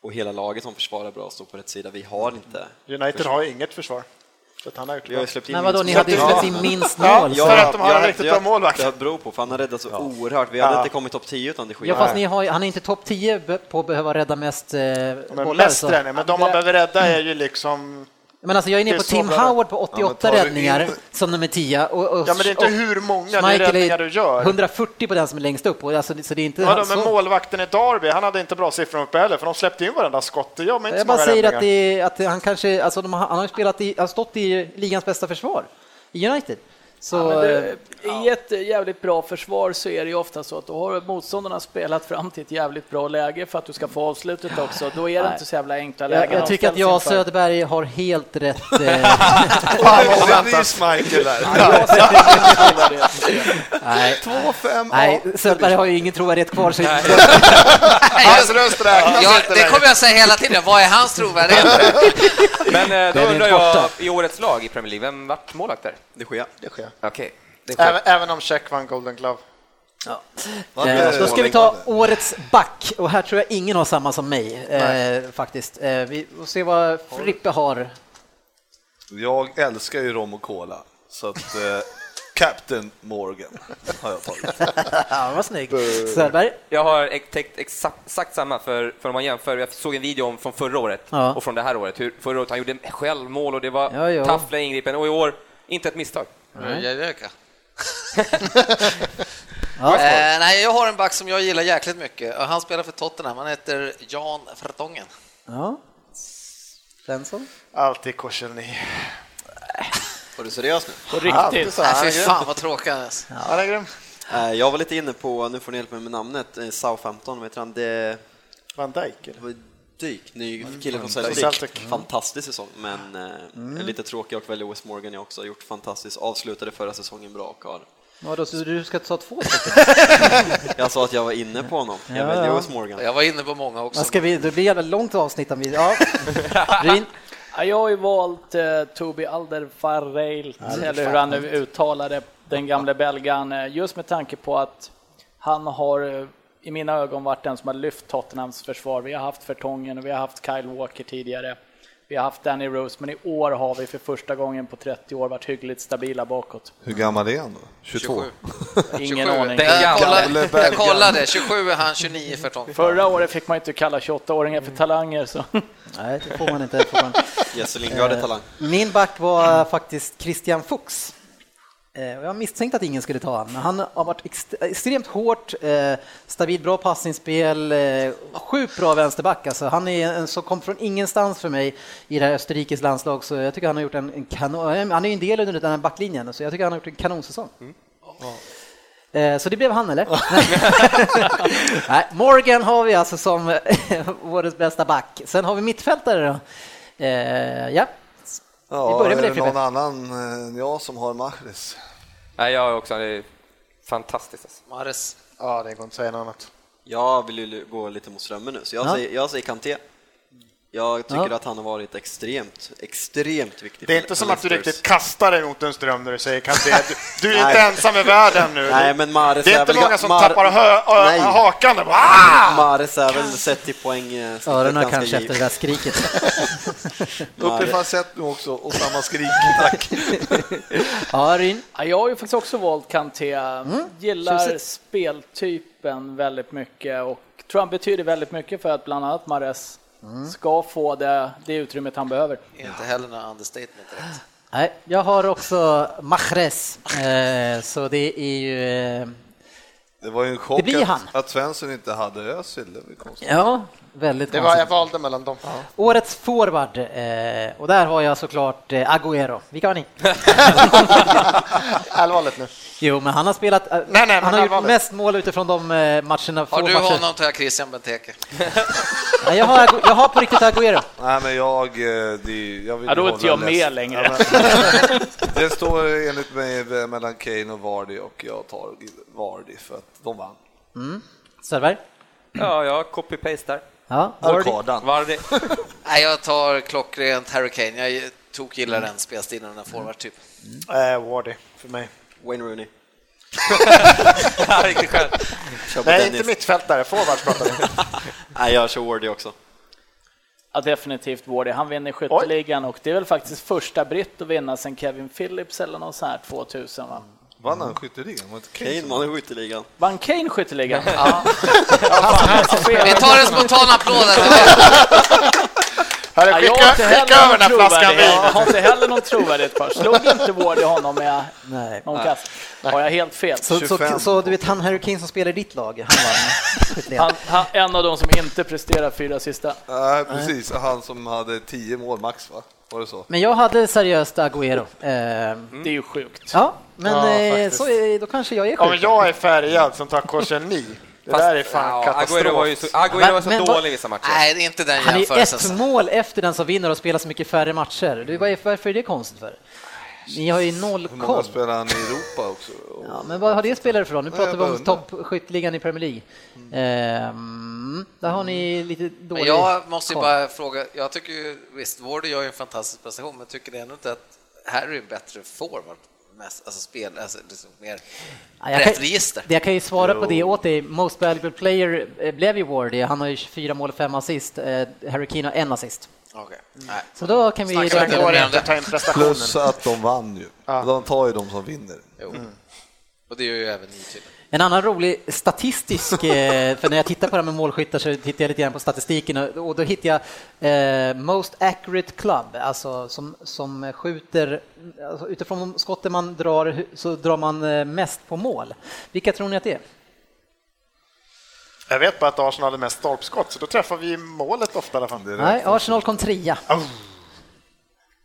Och hela laget som försvarar bra står på rätt sida. Vi har inte... United försvar. har inget försvar. Så han har gjort vi har släppt in Men vadå, ni hade ju släppt in minst mål. Ja, för att de har en riktigt bra målvakt. Det beror på, för han har räddat så ja. oerhört. Vi hade ja. inte kommit topp 10 utan det Ja, fast ni har, han är inte topp 10 på att behöva rädda mest eh, men bollar. Mest men de man behöver rädda är ju liksom men alltså jag är nere på Tim Howard på 88 ja, räddningar som nummer 10. Och, och, ja, men det är inte hur många räddningar du gör. 140 på den som är längst upp. Och alltså, så det är inte ja, men målvakten i Derby, han hade inte bra siffror uppe heller, för de släppte in varenda skott. Jag jag bara säger att, det, att, han kanske, alltså de, han har spelat i, har stått i ligans bästa försvar i United. Så, ja, det, I ett jävligt bra försvar så är det ju ofta så att då har motståndarna spelat fram till ett jävligt bra läge för att du ska få avslutet också. Då är det Nej. inte så jävla enkla lägen. Jag, jag tycker att jag och Söderberg har helt rätt. Eh... Michael där. Nej, 2-5. Nej, Söderberg har ju ingen trovärdighet kvar. Så Hans röst räknas ja, Det kommer jag säga hela tiden. Vad är hans trovärdighet? Men eh, då undrar jag, i årets lag i Premier League, vem vart målvakt där? Det sker. Det sker. Okej. Även, även om Check vann Golden Glove. Ja. Eh, då ska vi ta årets back och här tror jag ingen har samma som mig eh, faktiskt. Eh, vi får se vad Frippe har. Jag älskar ju rom och cola så att eh, Captain Morgan har jag tagit. ja, vad snygg. Söderberg? Jag har täckt exakt, samma för, för om man jämför. Jag såg en video om från förra året ja. och från det här året. Hur, förra året han gjorde självmål och det var ja, ja. taffliga ingripen och i år inte ett misstag. Mm. ja. eh, nej, jag har en back som jag gillar jäkligt mycket. Han spelar för Tottenham. Han heter Jan Vertongen. Ja. Svensson? Alltid Korselny. Var du seriös nu? På riktigt? Nej, fy fan vad tråkigt. Alltså. Ja. Ja, eh, jag var lite inne på, nu får ni hjälpa mig med namnet, eh, Southampton, vet han? Det... Van Dijk? Eller? Dyk, ny kille från Celtic. Fantastisk säsong, men eh, mm. lite tråkig och väldigt West Morgan jag också har gjort fantastiskt. Avslutade förra säsongen bra och har Ja, då, så du ska ta två Jag sa att jag var inne på honom. Jag ja, väljer Morgan. Jag var inne på många också. Ska vi, det blir jävla långt avsnitt om vi... Ja. Jag har ju valt uh, Tobi Alderweireld, eller hur han nu uttalade den gamle belgaren, eh, just med tanke på att han har i mina ögon varit den som har lyft Tottenhams försvar. Vi har haft Fertongen och vi har haft Kyle Walker tidigare. Vi har haft Danny Rose, men i år har vi för första gången på 30 år varit hyggligt stabila bakåt. Hur gammal är han då? 22? 27. Ingen 27. aning. Jag kollade, jag kollade, 27 är han, 29 Fertongen. Förra året fick man inte kalla 28-åringar för talanger. Så. Nej, det får man inte. Jesse Lingard är talang. Min back var faktiskt Christian Fuchs. Eh, jag misstänkte att ingen skulle ta honom, men han har varit extremt hårt, eh, stabilt bra passningsspel, eh, sjukt bra vänsterback. Alltså, han är en som kom från ingenstans för mig i det här Österrikes landslag, så jag tycker han har gjort en, en kanon, han är en del under den här backlinjen, så jag tycker han har gjort en kanonsäsong. Mm. Oh. Så det blev han, eller? Nej, Morgan har vi alltså som årets bästa back. Sen har vi mittfältare då. Ja, Ja, vi börjar med är det någon annan än jag som har Mahrez? Nej, jag också. Det är fantastiskt. Alltså. Mahrez. Ja, det går inte att säga något annat. Jag vill ju gå lite mot strömmen nu, så jag, ja. säger, jag säger Kanté. Jag tycker ja. att han har varit extremt, extremt viktig. Det är inte som att du riktigt kastar dig mot en ström när du säger Kanté. Du, du är inte ensam i världen nu. Nej, men Mares det är, är inte många som Mar tappar hö hakan. Ah! Mares är väl sett till poäng. Eh, Öronen kanske efter det där skriket. Upp i falsett nu också och samma skrik, tack. Arin? Ja, jag har ju faktiskt också valt Kanté. Mm. Gillar speltypen väldigt mycket och tror han betyder väldigt mycket för att bland annat Mares mm. ska få det, det utrymmet han behöver. Inte heller några understatement direkt. Nej, jag har också Mahrez, eh, så det är ju... Eh, det var ju en chock att, att Svensson inte hade Özil. Ja, väldigt det var, Jag valde mellan dem. Ja. Årets forward, eh, och där har jag såklart eh, Agüero. Vilka har ni? Allvarligt nu. Jo, men han har spelat, eh, nej, nej, han har gjort mest mål utifrån de eh, matcherna. Har du matcher. honom tar jag Christian Benteke. nej, jag, har, jag har på riktigt Agüero. Nej, men jag, eh, det, jag vill ja, Då är inte jag med längre. det står enligt mig mellan Kane och Vardy och jag tar Vardy för att de vann. Mm. Söderberg? Ja, jag copy-pastar. Ja, Arkadan. Vardy. Nej, jag tar klockrent Harry Kane. Jag tog gillar den spelstilen, den där forward-typ. Mm. Äh, Wardy för mig. Wayne Rooney. Riktigt själv. Nej, inte mittfältare, forwards pratar vi. Nej, jag kör Wardy också. Ja, definitivt Wardy. Han vinner skytteligan och det är väl faktiskt första britt att vinna sen Kevin Phillips eller något sånt här 2000 va? Vann han skytteligan? Kane vann skytteligan. Vann Kane skytteligan? Ja. Vi tar en spontan applåd. Hörru, skicka, ja, skicka över den här flaskan vin. Jag har inte heller någon trovärdighet för. Slog inte Ward honom med Nej. någon kast? Har jag helt fel? Så, så, så, du vet han Harry Kane som spelar i ditt lag? Han, han, han en av de som inte presterar fyra sista. Nej, precis. Han som hade tio mål max, va? Var det så? Men jag hade seriöst Agüero. Eh, det är ju sjukt. Ja, men ja, eh, så är, då kanske jag är sjuk. Ja, men jag är färgad som tar korsen ni. Det Fast, där är fan ja, katastrof. Agüero var ju så, Agüero var så men, dålig vissa matcher. Nej, det är inte den Han är ett mål efter den som vinner och spelar så mycket färre matcher. Varför är det konstigt för? Ni har ju noll koll. Hur många spelar han i Europa också? Ja, men vad har det spelare för då? Nu pratar vi om toppskytteligan i Premier League. Mm. Ehm, där har ni lite dålig men Jag måste ju bara fråga, jag tycker ju, visst, Wardy gör ju en fantastisk prestation, men tycker ni ändå inte att Harry är bättre forward? Mest, alltså spel, alltså liksom mer ja, brett register. Jag kan ju svara jo. på det åt dig. Most valuable player eh, blev ju Wardy. Han har ju 24 mål och 5 assist. Eh, Harry Kane har en assist. Okay. Så då kan vi... Plus att de vann ju. Ja. De tar ju de som vinner. Mm. Och det gör ju även ni till. En annan rolig statistisk, eh, för när jag tittar på det här med målskyttar så tittar jag lite grann på statistiken och då hittar jag eh, Most Accurate Club, alltså som, som skjuter, alltså utifrån de skotten man drar så drar man eh, mest på mål. Vilka tror ni att det är? Jag vet bara att Arsenal hade mest stolpskott, så då träffar vi målet ofta i alla fall. Nej, Arsenal kom trea. Oh.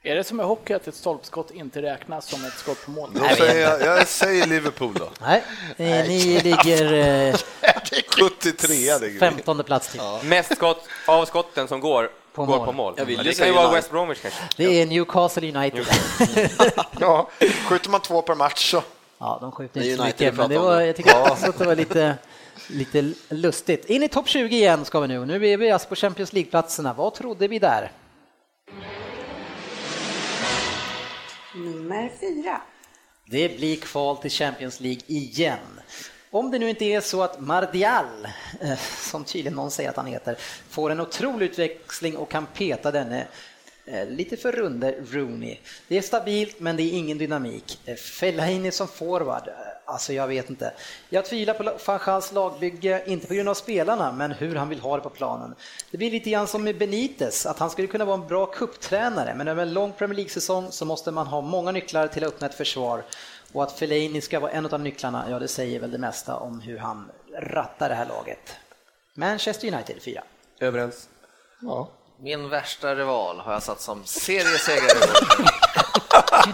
Är det som i hockey att ett stolpskott inte räknas som ett skott på mål? Då säger jag, jag säger Liverpool då. Nej, ni ligger eh, 73 ligger 15 plats till. Ja. Mest skott av skotten som går på går mål. på mål. Jag vill det kan ju vara West Bromwich kanske. Det är Newcastle United. ja, skjuter man två per match så. Ja, de skjuter inte så mycket, men det var, jag tycker ja. att det var lite lite lustigt. In i topp 20 igen ska vi nu. Nu är vi alltså på Champions League-platserna. Vad trodde vi där? Nummer fyra. Det blir kval till Champions League igen. Om det nu inte är så att Mardial, eh, som tydligen någon säger att han heter, får en otrolig utväxling och kan peta denne eh, lite för runde Rooney. Det är stabilt men det är ingen dynamik. Eh, Fellaini som forward, Alltså jag vet inte. Jag tvivlar på van Schals lagbygge, inte på grund av spelarna, men hur han vill ha det på planen. Det blir lite grann som med Benitez, att han skulle kunna vara en bra kupptränare, men över en lång Premier League-säsong så måste man ha många nycklar till att öppna ett försvar. Och att Fellaini ska vara en av nycklarna, ja det säger väl det mesta om hur han rattar det här laget. Manchester United 4. Överens. Ja. Min värsta rival har jag satt som seriesegrare.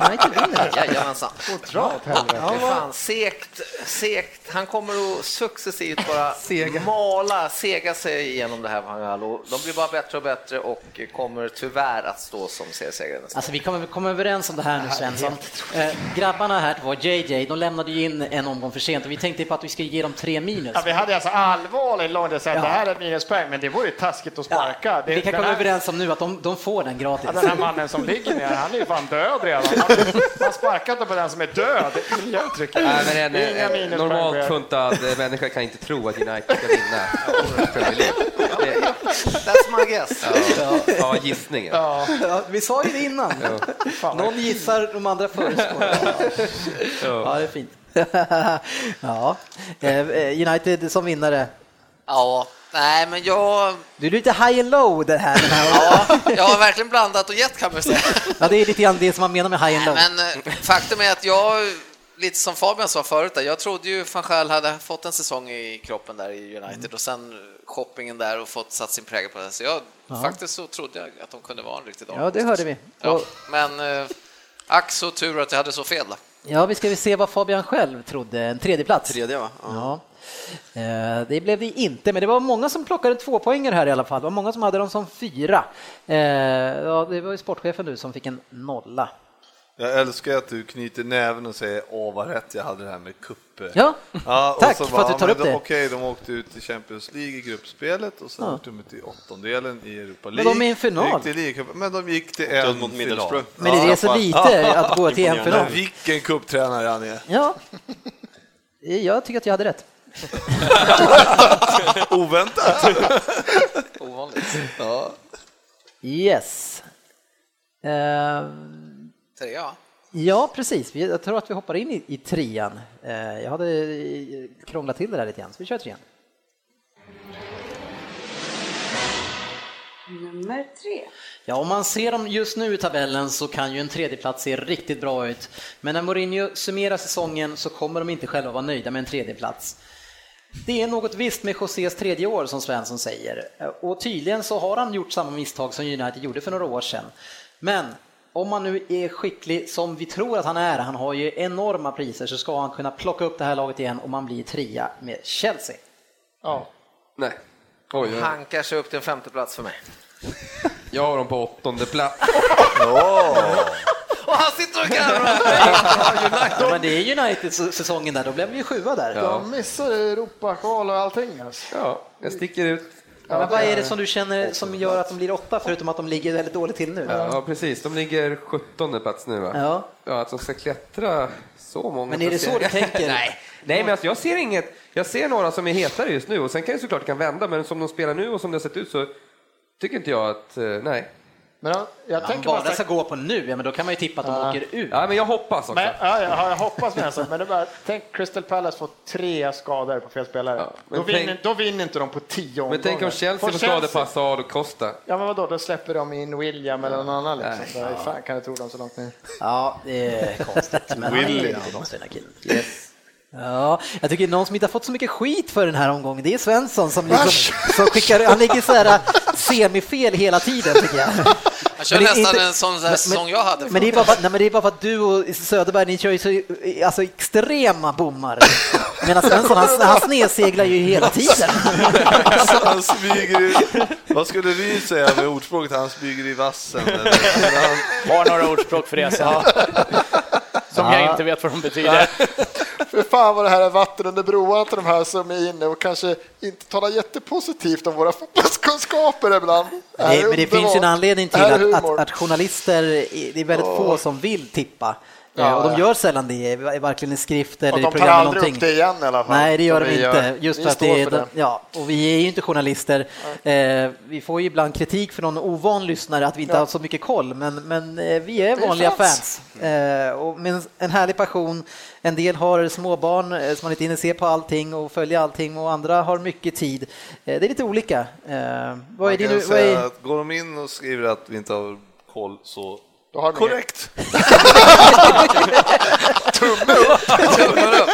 United vinner? Jajamensan. Dra ja, fan, segt, segt. Han kommer att successivt bara sega. mala, sega sig igenom det här. De blir bara bättre och bättre och kommer tyvärr att stå som seriesegrare. Alltså vi kommer komma överens om det här nu Svensson. Eh, grabbarna här var JJ, de lämnade ju in en omgång för sent och vi tänkte på att vi skulle ge dem tre minus. Ja, vi hade alltså allvarligt långt att ja. det här är minuspoäng, men det vore ju taskigt att sparka. Ja, det, vi kan komma här... överens om nu att de, de får den gratis. Ja, den här mannen som ligger ner, han är ju fan död redan. Man sparkar inte på den som är död. Nej, men en, en, en normalt funtad människa kan inte tro att United ska vinna That's my guess. Ja, ja gissningen. Ja. ja. vi sa ju det innan. Ja. Någon gissar, de andra förutspår. Ja. det är fint. ja. Eh, United som vinnare. Ja, Nej, men jag... Du är lite high and low det här. ja, jag har verkligen blandat och gett kan man säga. ja, det är lite grann det som man menar med high and low. Men eh, faktum är att jag, lite som Fabian sa förut, jag trodde ju van Schaal hade fått en säsong i kroppen där i United mm. och sen shoppingen där och fått satt sin prägel på det. Så jag, ja. faktiskt så trodde jag att de kunde vara en riktig dag. Ja, det hörde vi. Ja, men eh, ack så tur att jag hade så fel. Då. Ja, vi ska vi se vad Fabian själv trodde. En tredje plats. Tredje, va? Ja. ja. Eh, det blev det inte, men det var många som plockade två poänger här i alla fall. Det var många som hade dem som fyra. Eh, ja, det var ju sportchefen du som fick en nolla. Jag älskar att du knyter näven och säger åh vad rätt jag hade det här med kupp. Ja, ja tack för att du tar upp det. Okej, de åkte ut i Champions League i gruppspelet och sen ja. åkte de till åttondelen i Europa League. Men de är i en final. men de gick till en mot final. Men det är så lite att gå till en final. Vilken kupptränare han är. Ja, jag tycker att jag hade rätt. Oväntat. Ovanligt. Ja. Yes. Uh, Trea? Ja, precis. Jag tror att vi hoppar in i, i trean. Uh, jag hade krånglat till det där lite grann, så vi kör trean. Nummer tre. Ja, om man ser dem just nu i tabellen så kan ju en tredjeplats se riktigt bra ut. Men när Mourinho summerar säsongen så kommer de inte själva vara nöjda med en tredjeplats. Det är något visst med Josés tredje år som Svensson säger och tydligen så har han gjort samma misstag som United gjorde för några år sedan. Men om man nu är skicklig som vi tror att han är, han har ju enorma priser, så ska han kunna plocka upp det här laget igen och man blir trea med Chelsea. Ja. Nej. Oj, oj. Hankar sig upp till en femte plats för mig. Jag har dem på åttonde plats. Och han sitter och garvar! Ja, men det är United-säsongen där, då blev vi ju sjua där. De missar Europakval och allting. Alltså. Ja, jag sticker ut. Men vad är det som du känner som gör att de blir åtta, förutom att de ligger väldigt dåligt till nu? Ja, precis. De ligger 17 plats nu va? Ja. Ja, att de ska klättra så många Men är det så du tänker? Nej. Nej, men alltså, jag ser inget. Jag ser några som är hetare just nu och sen kan det såklart kan vända, men som de spelar nu och som det har sett ut så tycker inte jag att, eh, nej. Men jag, jag tänker bara ska gå på nu, ja, men då kan man ju tippa att de åker ut. Ja, men jag hoppas också. Men, ja, jag, jag hoppas med men det är bara, tänk Crystal Palace får tre skador på fel spelare. Ja, då, tänk- vinner, då vinner inte de på tio omgångar. Men tänk om Chelsea får skadepassa Ado och Costa. Ja men vadå, då släpper de in William eller någon annan liksom. Nej, fan kan du tro dem så långt ner? Ja, det är konstigt. Men han är William. här killen. Ja, jag tycker någon som inte har fått så mycket skit för den här omgången, det är Svensson som, liksom, som skickar, han ligger så här äh, semifel hela tiden tycker jag. Han kör Men det är nästan inte- en sån men- säsong jag hade. Men det, är bara, för- nej, men det är bara för att du och Söderberg, ni kör ju så alltså, extrema bommar. Medan Svensson, han, han snedseglar ju hela tiden. Han smyger i, vad skulle vi säga med ordspråket? Han smyger i vassen. Eller, han, Har några ordspråk för det sen. Som jag inte vet vad de betyder. För fan vad det här är vatten under broarna till de här som är inne och kanske inte talar jättepositivt om våra fotbollskunskaper ibland. Det, men det finns ju en anledning till att, att, att journalister, det är väldigt få som vill tippa. Eh, och de gör sällan det, varken i skrift eller Och i de tar program eller aldrig någonting. upp det igen i alla fall. Nej, det gör de vi inte. gör. Just Vi för att det är, för det. ja, och vi är ju inte journalister. Eh, vi får ju ibland kritik från ovan lyssnare att vi inte Ja. har så mycket koll, men, men eh, vi är Det vanliga fans. fans. Eh, och med en- härlig passion. En del har småbarn eh, som man inte hinner se på allting och följa allting och andra har mycket tid. Eh, det är lite olika. Eh, vad är din, vad är, att går de in och skriver att vi inte har koll så Då har de korrekt. Tummar upp.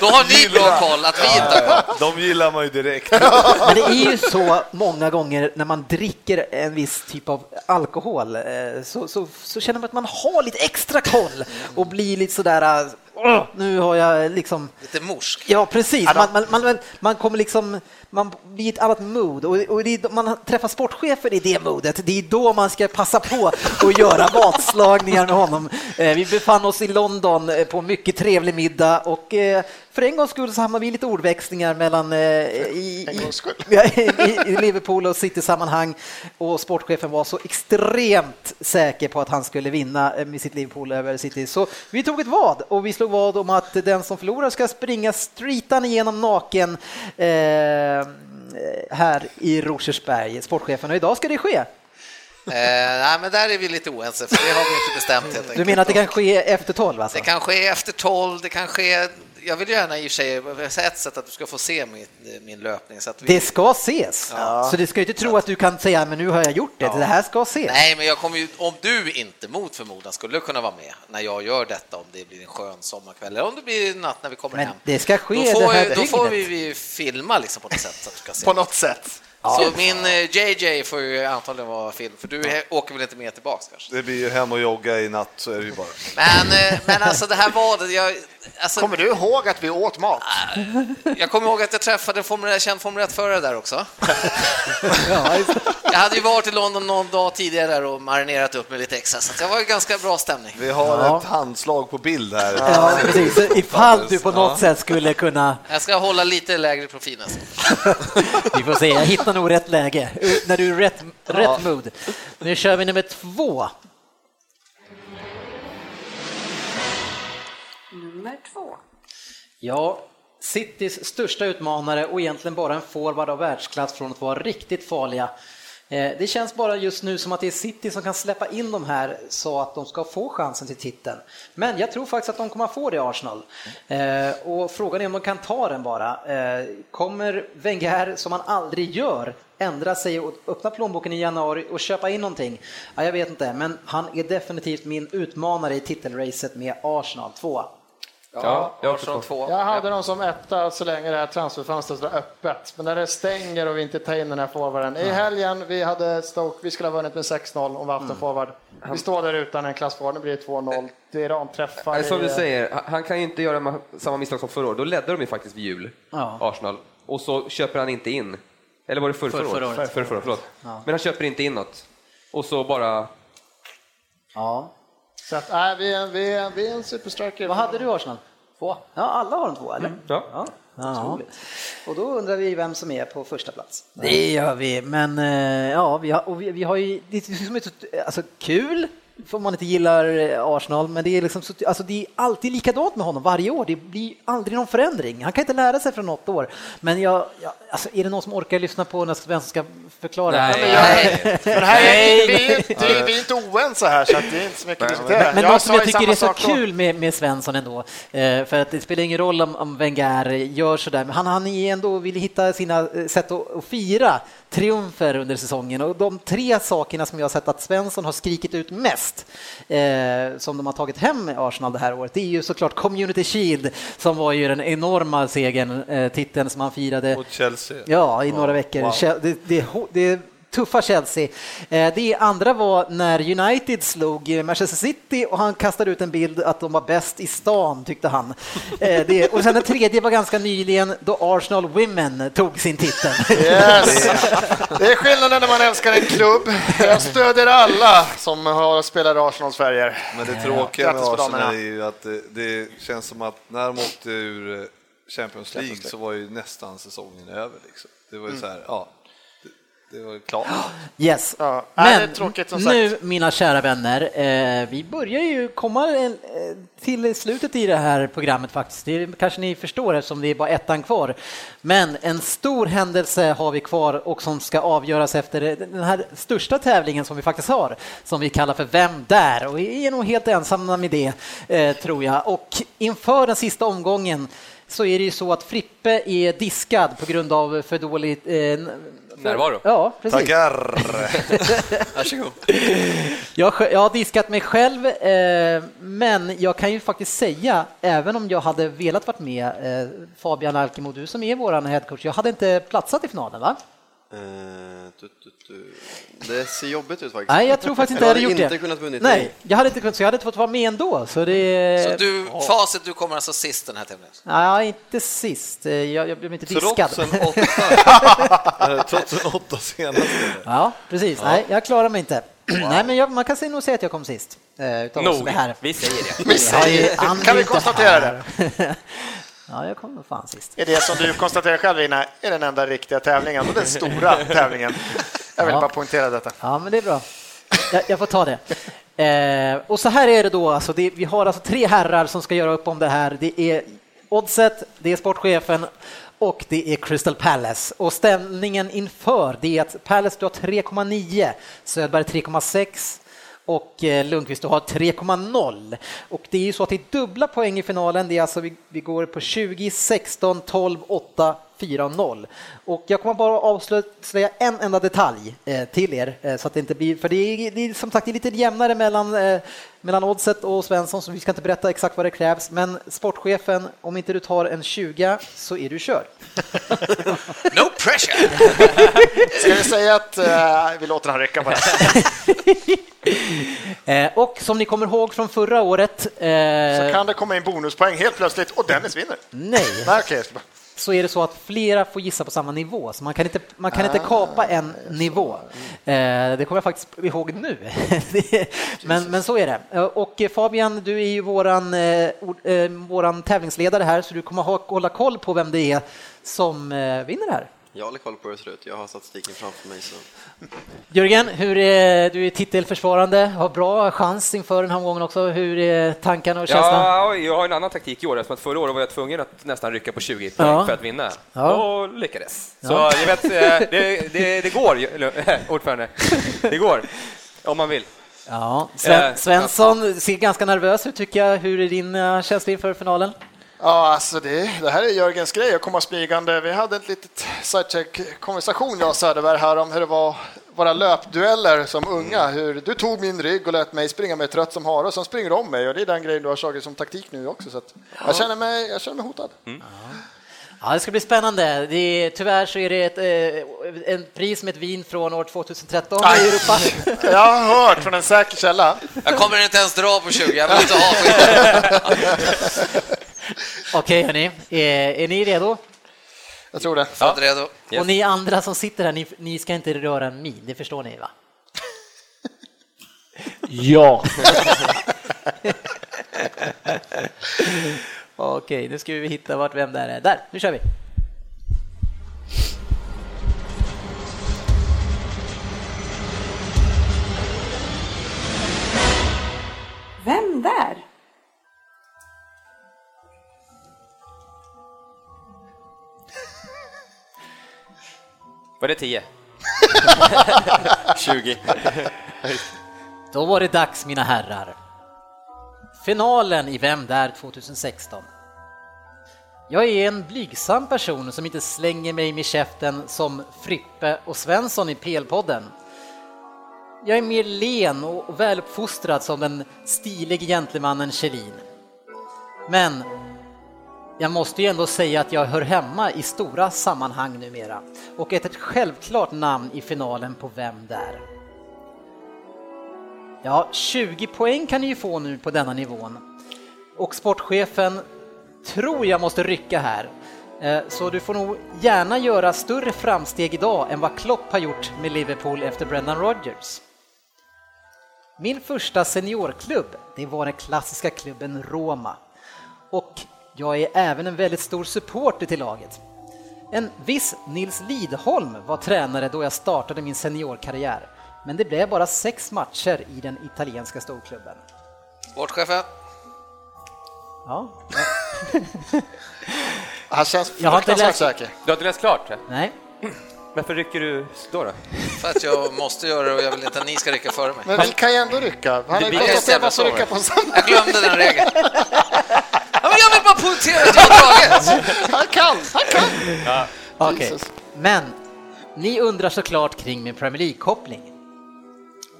Då har ni bra koll, att vi inte har koll. De gillar man ju direkt. Men det är ju så många gånger när man dricker en viss typ av alkohol eh, så, så, så känner man att man har lite extra koll och blir lite sådär "Åh, nu har jag liksom Lite morsk. Ja, precis. Man, man, man, man kommer liksom, man blir i ett annat mood och, och det är, man träffar sportchefer i det modet. Det är då man ska passa på att göra matslagningar med honom. Eh, Vi befann oss i London eh, på en mycket trevlig middag och eh, för en gångs skull så hamnade vi lite ordväxlingar mellan eh, i, i, i, i Liverpool och City-sammanhang och sportchefen var så extremt säker på att han skulle vinna med sitt Liverpool över City. Så vi tog ett vad och vi slog vad om att den som förlorar ska springa streetan igenom naken eh, här i Rosersberg, sportchefen. Och idag ska det ske. Eh, nej, men där är vi lite oense, för det har vi inte bestämt helt enkelt. Du menar att det kan ske efter tolv alltså? Det kan ske efter tolv, det kan ske... Jag vill gärna i och för sig, ett sätt att du ska få se min, min löpning. Så att vi... Det ska ses. Så du ska ju inte tro att du kan säga men nu har jag gjort det. Det här ska ses. Nej, men jag kommer ju, om du inte mot förmodan skulle kunna vara med när jag gör detta, om det blir en skön sommarkväll eller om det blir natt när vi kommer Men hem. det ska ske då får, det här då får vi, vi filma liksom på något sätt. Så att du ska se. På något sätt. Så min eh, JJ får ju antagligen vara film, för du he- åker väl inte med tillbaks kanske? Det blir ju hem och jogga i natt, så är det ju bara. Men, eh, men alltså det här vadet, jag, alltså, Kommer du ihåg att vi åt mat? jag kommer ihåg att jag träffade en Formel, känd Formel 1-förare där också. Jag hade ju varit i London någon dag tidigare där och marinerat upp med lite extra, så det var ju ganska bra stämning. Vi har Ja. ett handslag på bild här. Ja, precis. Ifall du på något sätt skulle kunna... Jag ska hålla lite lägre profil nästan. Vi får se, jag hittar nog rätt läge. När du är rätt, rätt mood. Nu kör vi nummer två. Nummer två. Ja, Citys största utmanare och egentligen bara en forward av världsklass från att vara riktigt farliga. Eh, det känns bara just nu som att det är City som kan släppa in de här så att de ska få chansen till titeln. Men jag tror faktiskt att de kommer att få det i Arsenal. Eh, och frågan är om de kan ta den bara. Eh, kommer Wenger, som han aldrig gör, ändra sig och öppna plånboken i januari och köpa in någonting? Ja, jag vet inte, men han är definitivt min utmanare i titelracet med Arsenal 2. Ja, jag också två. Jag hade dem som etta så länge det här transferfönstret var öppet. Men när det stänger och vi inte tar in den här forwarden. I helgen, vi hade Stoke, vi skulle ha vunnit med 6-0 om vi haft en forward. Vi står där utan en klass nu blir det 2-0. Det är ramträffar. Som du säger, han kan ju inte göra samma misstag som förra året. Då ledde de ju faktiskt vid jul, ja. Arsenal. Och så köper han inte in. Eller var det förra, förra, förra året? Förra, förra, förra, förlåt. Ja. Men han köper inte in något. Och så bara... Ja. Så att, äh, vi, är, vi, är, vi är en superstriker. Vad hade du Arsenal? Två? Ja, alla har en två, eller? Mm. Ja. ja. Ja. Och då undrar vi vem som är på första plats. Det gör vi, men eh, ja, vi har, och vi, vi har ju, det är som är så, alltså, kul för man inte gillar eh, Arsenal, men det är, liksom, alltså det är alltid likadant med honom varje år. Det blir aldrig någon förändring. Han kan inte lära sig från något år. Men jag, jag alltså är det någon som orkar lyssna på när Svensson ska förklara? Nej, nej. nej. Men här är, vi, är, vi är inte oense här, så det är inte så mycket att diskutera. Men, men något som jag tycker är så kul med, med Svensson ändå, eh, för att det spelar ingen roll om, om Wenger gör sådär, men han, han ändå vill hitta sina eh, sätt att, att fira triumfer under säsongen och de tre sakerna som jag har sett att Svensson har skrikit ut mest eh, som de har tagit hem med Arsenal det här året, det är ju såklart Community Shield som var ju den enorma segern, eh, titeln som han firade. Mot Chelsea. Ja, i några veckor. Wow. Det, det, det, tuffa Chelsea. Eh, det andra var när United slog Manchester City och han kastade ut en bild att de var bäst i stan, tyckte han. Eh, det, och sen den tredje var ganska nyligen då Arsenal Women tog sin titel. Yes. Det är skillnaden när man älskar en klubb. Jag stödjer alla som har spelat Arsenals färger. Men det tråkiga med Arsenal är ju att det, det känns som att när de åkte ur eh, Champions League så var ju nästan säsongen över. Liksom. Det var ju så här, ja, det var klart. Yes. Ja, Men tråkigt, nu, mina kära vänner, eh, vi börjar ju komma eh, till slutet i det här programmet faktiskt. Det kanske ni förstår eftersom det är bara ettan kvar. Men en stor händelse har vi kvar och som ska avgöras efter den här största tävlingen som vi faktiskt har, som vi kallar för Vem där? Och vi är nog helt ensamma med det, eh, tror jag. Och inför den sista omgången så är det ju så att Frippe är diskad på grund av för dålig eh, Närvaro. Ja, precis. Tackar! Varsågod. Jag, jag har diskat mig själv, eh, men jag kan ju faktiskt säga, även om jag hade velat varit med, eh, Fabian Alkemo, du som är vår headcoach, jag hade inte platsat i finalen, va? Uh, du, du, du. Det ser jobbigt ut faktiskt. Nej, jag tror faktiskt inte jag hade gjort inte det. Kunnat vunnit Nej, jag hade inte kunnat, så jag hade inte fått vara med ändå. Så, det... så du, facit, du kommer alltså sist den här tävlingen? Nej, inte sist. Jag, jag blev inte diskad. Trots en åtta, Trots en åtta senast. Ja, precis. Ja. Nej, jag klarar mig inte. Wow. Nej, men jag, man kan nog säga att jag kom sist. Eh, Nog, vi säger det. vi säger det. Kan vi konstatera det? Ja, jag kom fan sist. Är det som du konstaterar själv, Ina, är den enda riktiga tävlingen och den stora tävlingen. Jag vill ja. bara poängtera detta. Ja, men det är bra. Jag, jag får ta det. Eh, och så här är det då, alltså det, vi har alltså tre herrar som ska göra upp om det här. Det är Oddset, det är sportchefen och det är Crystal Palace. Och ställningen inför det är att Palace du har 3,9, Söderberg 3,6, och eh, Lundqvist, du har 3,0. Och det är ju så att det är dubbla poäng i finalen. Det är alltså vi, vi går på 20, 16, 12, 8, 4 0. Och jag kommer bara avslöja en enda detalj eh, till er eh, så att det inte blir, för det är, det är som sagt det är lite jämnare mellan, eh, mellan Oddset och Svensson så vi ska inte berätta exakt vad det krävs. Men sportchefen, om inte du tar en 20 så är du körd. no pressure! ska vi säga att eh, vi låter han räcka på det? Och som ni kommer ihåg från förra året. så kan det komma in bonuspoäng helt plötsligt och Dennis vinner. Nej. Nej okay så är det så att flera får gissa på samma nivå, så man kan inte, man kan inte kapa en nivå. Eh, det kommer jag faktiskt ihåg nu. men, men så är det. Och Fabian, du är ju våran, eh, eh, våran tävlingsledare här, så du kommer hålla koll på vem det är som vinner det här. Jag håller koll på hur det ser ut. Jag har statistiken framför mig. Så. Jörgen, hur är, du är titelförsvarande, har bra chans inför den här omgången också. Hur är tankarna och känslan? Ja, jag har en annan taktik i år, eftersom att förra året var jag tvungen att nästan rycka på 20 poäng ja. för att vinna. Ja. Och lyckades. Så ja. jag vet, eh, det, det, det går, ordförande. Det går, om man vill. Ja, Sven, eh, Svensson ser ganska nervös ut tycker jag. Hur är din eh, känsla inför finalen? Ja, alltså det, det här är Jörgens grej att komma smygande. Vi hade en litet sidecheck-konversation, jag och Söderberg, här om hur det var våra löpdueller som unga. Hur du tog min rygg och lät mig springa mig trött som hare och sen springer du om mig och det är den grejen du har tagit som taktik nu också. Så jag, känner mig, jag känner mig hotad. Mm. Ja, det ska bli spännande. Det är, tyvärr så är det ett eh, en pris med ett vin från år 2013 i Europa. Jag har hört från en säker källa. Jag kommer inte ens dra på 20, jag vill inte ha. Okej, hörni. Är, är ni redo? Jag tror det. Ja. redo. Yes. Och ni andra som sitter här, ni, ni ska inte röra en min, det förstår ni va? ja. Okej, nu ska vi hitta vart vem där är. Där, nu kör vi! Vem där? Var det 10? 20. Då var det dags mina herrar. Finalen i Vem där 2016. Jag är en blygsam person som inte slänger mig med käften som Frippe och Svensson i PL-podden. Jag är mer len och väluppfostrad som den stilige gentlemannen Kjellin. Men jag måste ju ändå säga att jag hör hemma i stora sammanhang numera och är ett självklart namn i finalen på Vem där? Ja, 20 poäng kan ni ju få nu på denna nivån. Och sportchefen tror jag måste rycka här. Eh, så du får nog gärna göra större framsteg idag än vad Klopp har gjort med Liverpool efter Brendan Rodgers. Min första seniorklubb, det var den klassiska klubben Roma. Och jag är även en väldigt stor supporter till laget. En viss Nils Lidholm var tränare då jag startade min seniorkarriär men det blev bara sex matcher i den italienska storklubben. Sportchefen? Ja. Han känns Jag har inte läst- säker. Du har inte läst klart? Nej. Varför rycker du då? då? För att jag måste göra det och jag vill inte att ni ska rycka före mig. Men vi kan ju ändå rycka. Han har ju konstaterat att man rycka på samma. Jag glömde den regeln. Ja, men jag vill bara poängtera att jag har dragit. Han kan, han kan. Okej, Jesus. men ni undrar såklart kring min Premier League-koppling.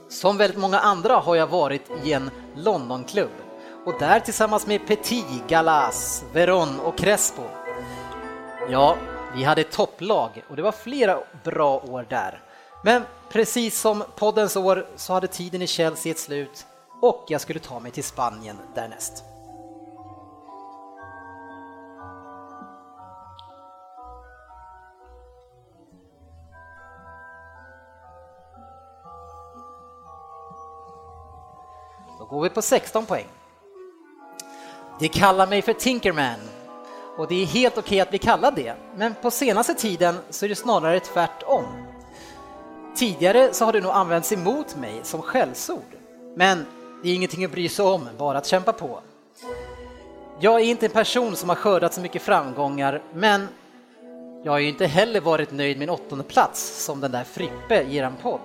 Som väldigt många andra har jag varit i en Londonklubb och där tillsammans med Petit, Galas, Veron och Crespo. Ja, vi hade ett topplag och det var flera bra år där. Men precis som poddens år så hade tiden i Chelsea ett slut och jag skulle ta mig till Spanien därnäst. Går vi på 16 poäng. De kallar mig för Tinkerman och det är helt okej att bli kallad det, men på senaste tiden så är det snarare tvärtom. Tidigare så har det nog använts emot mig som skällsord, men det är ingenting att bry sig om, bara att kämpa på. Jag är inte en person som har skördat så mycket framgångar, men jag har ju inte heller varit nöjd med en åttonde plats som den där Frippe ger en podd.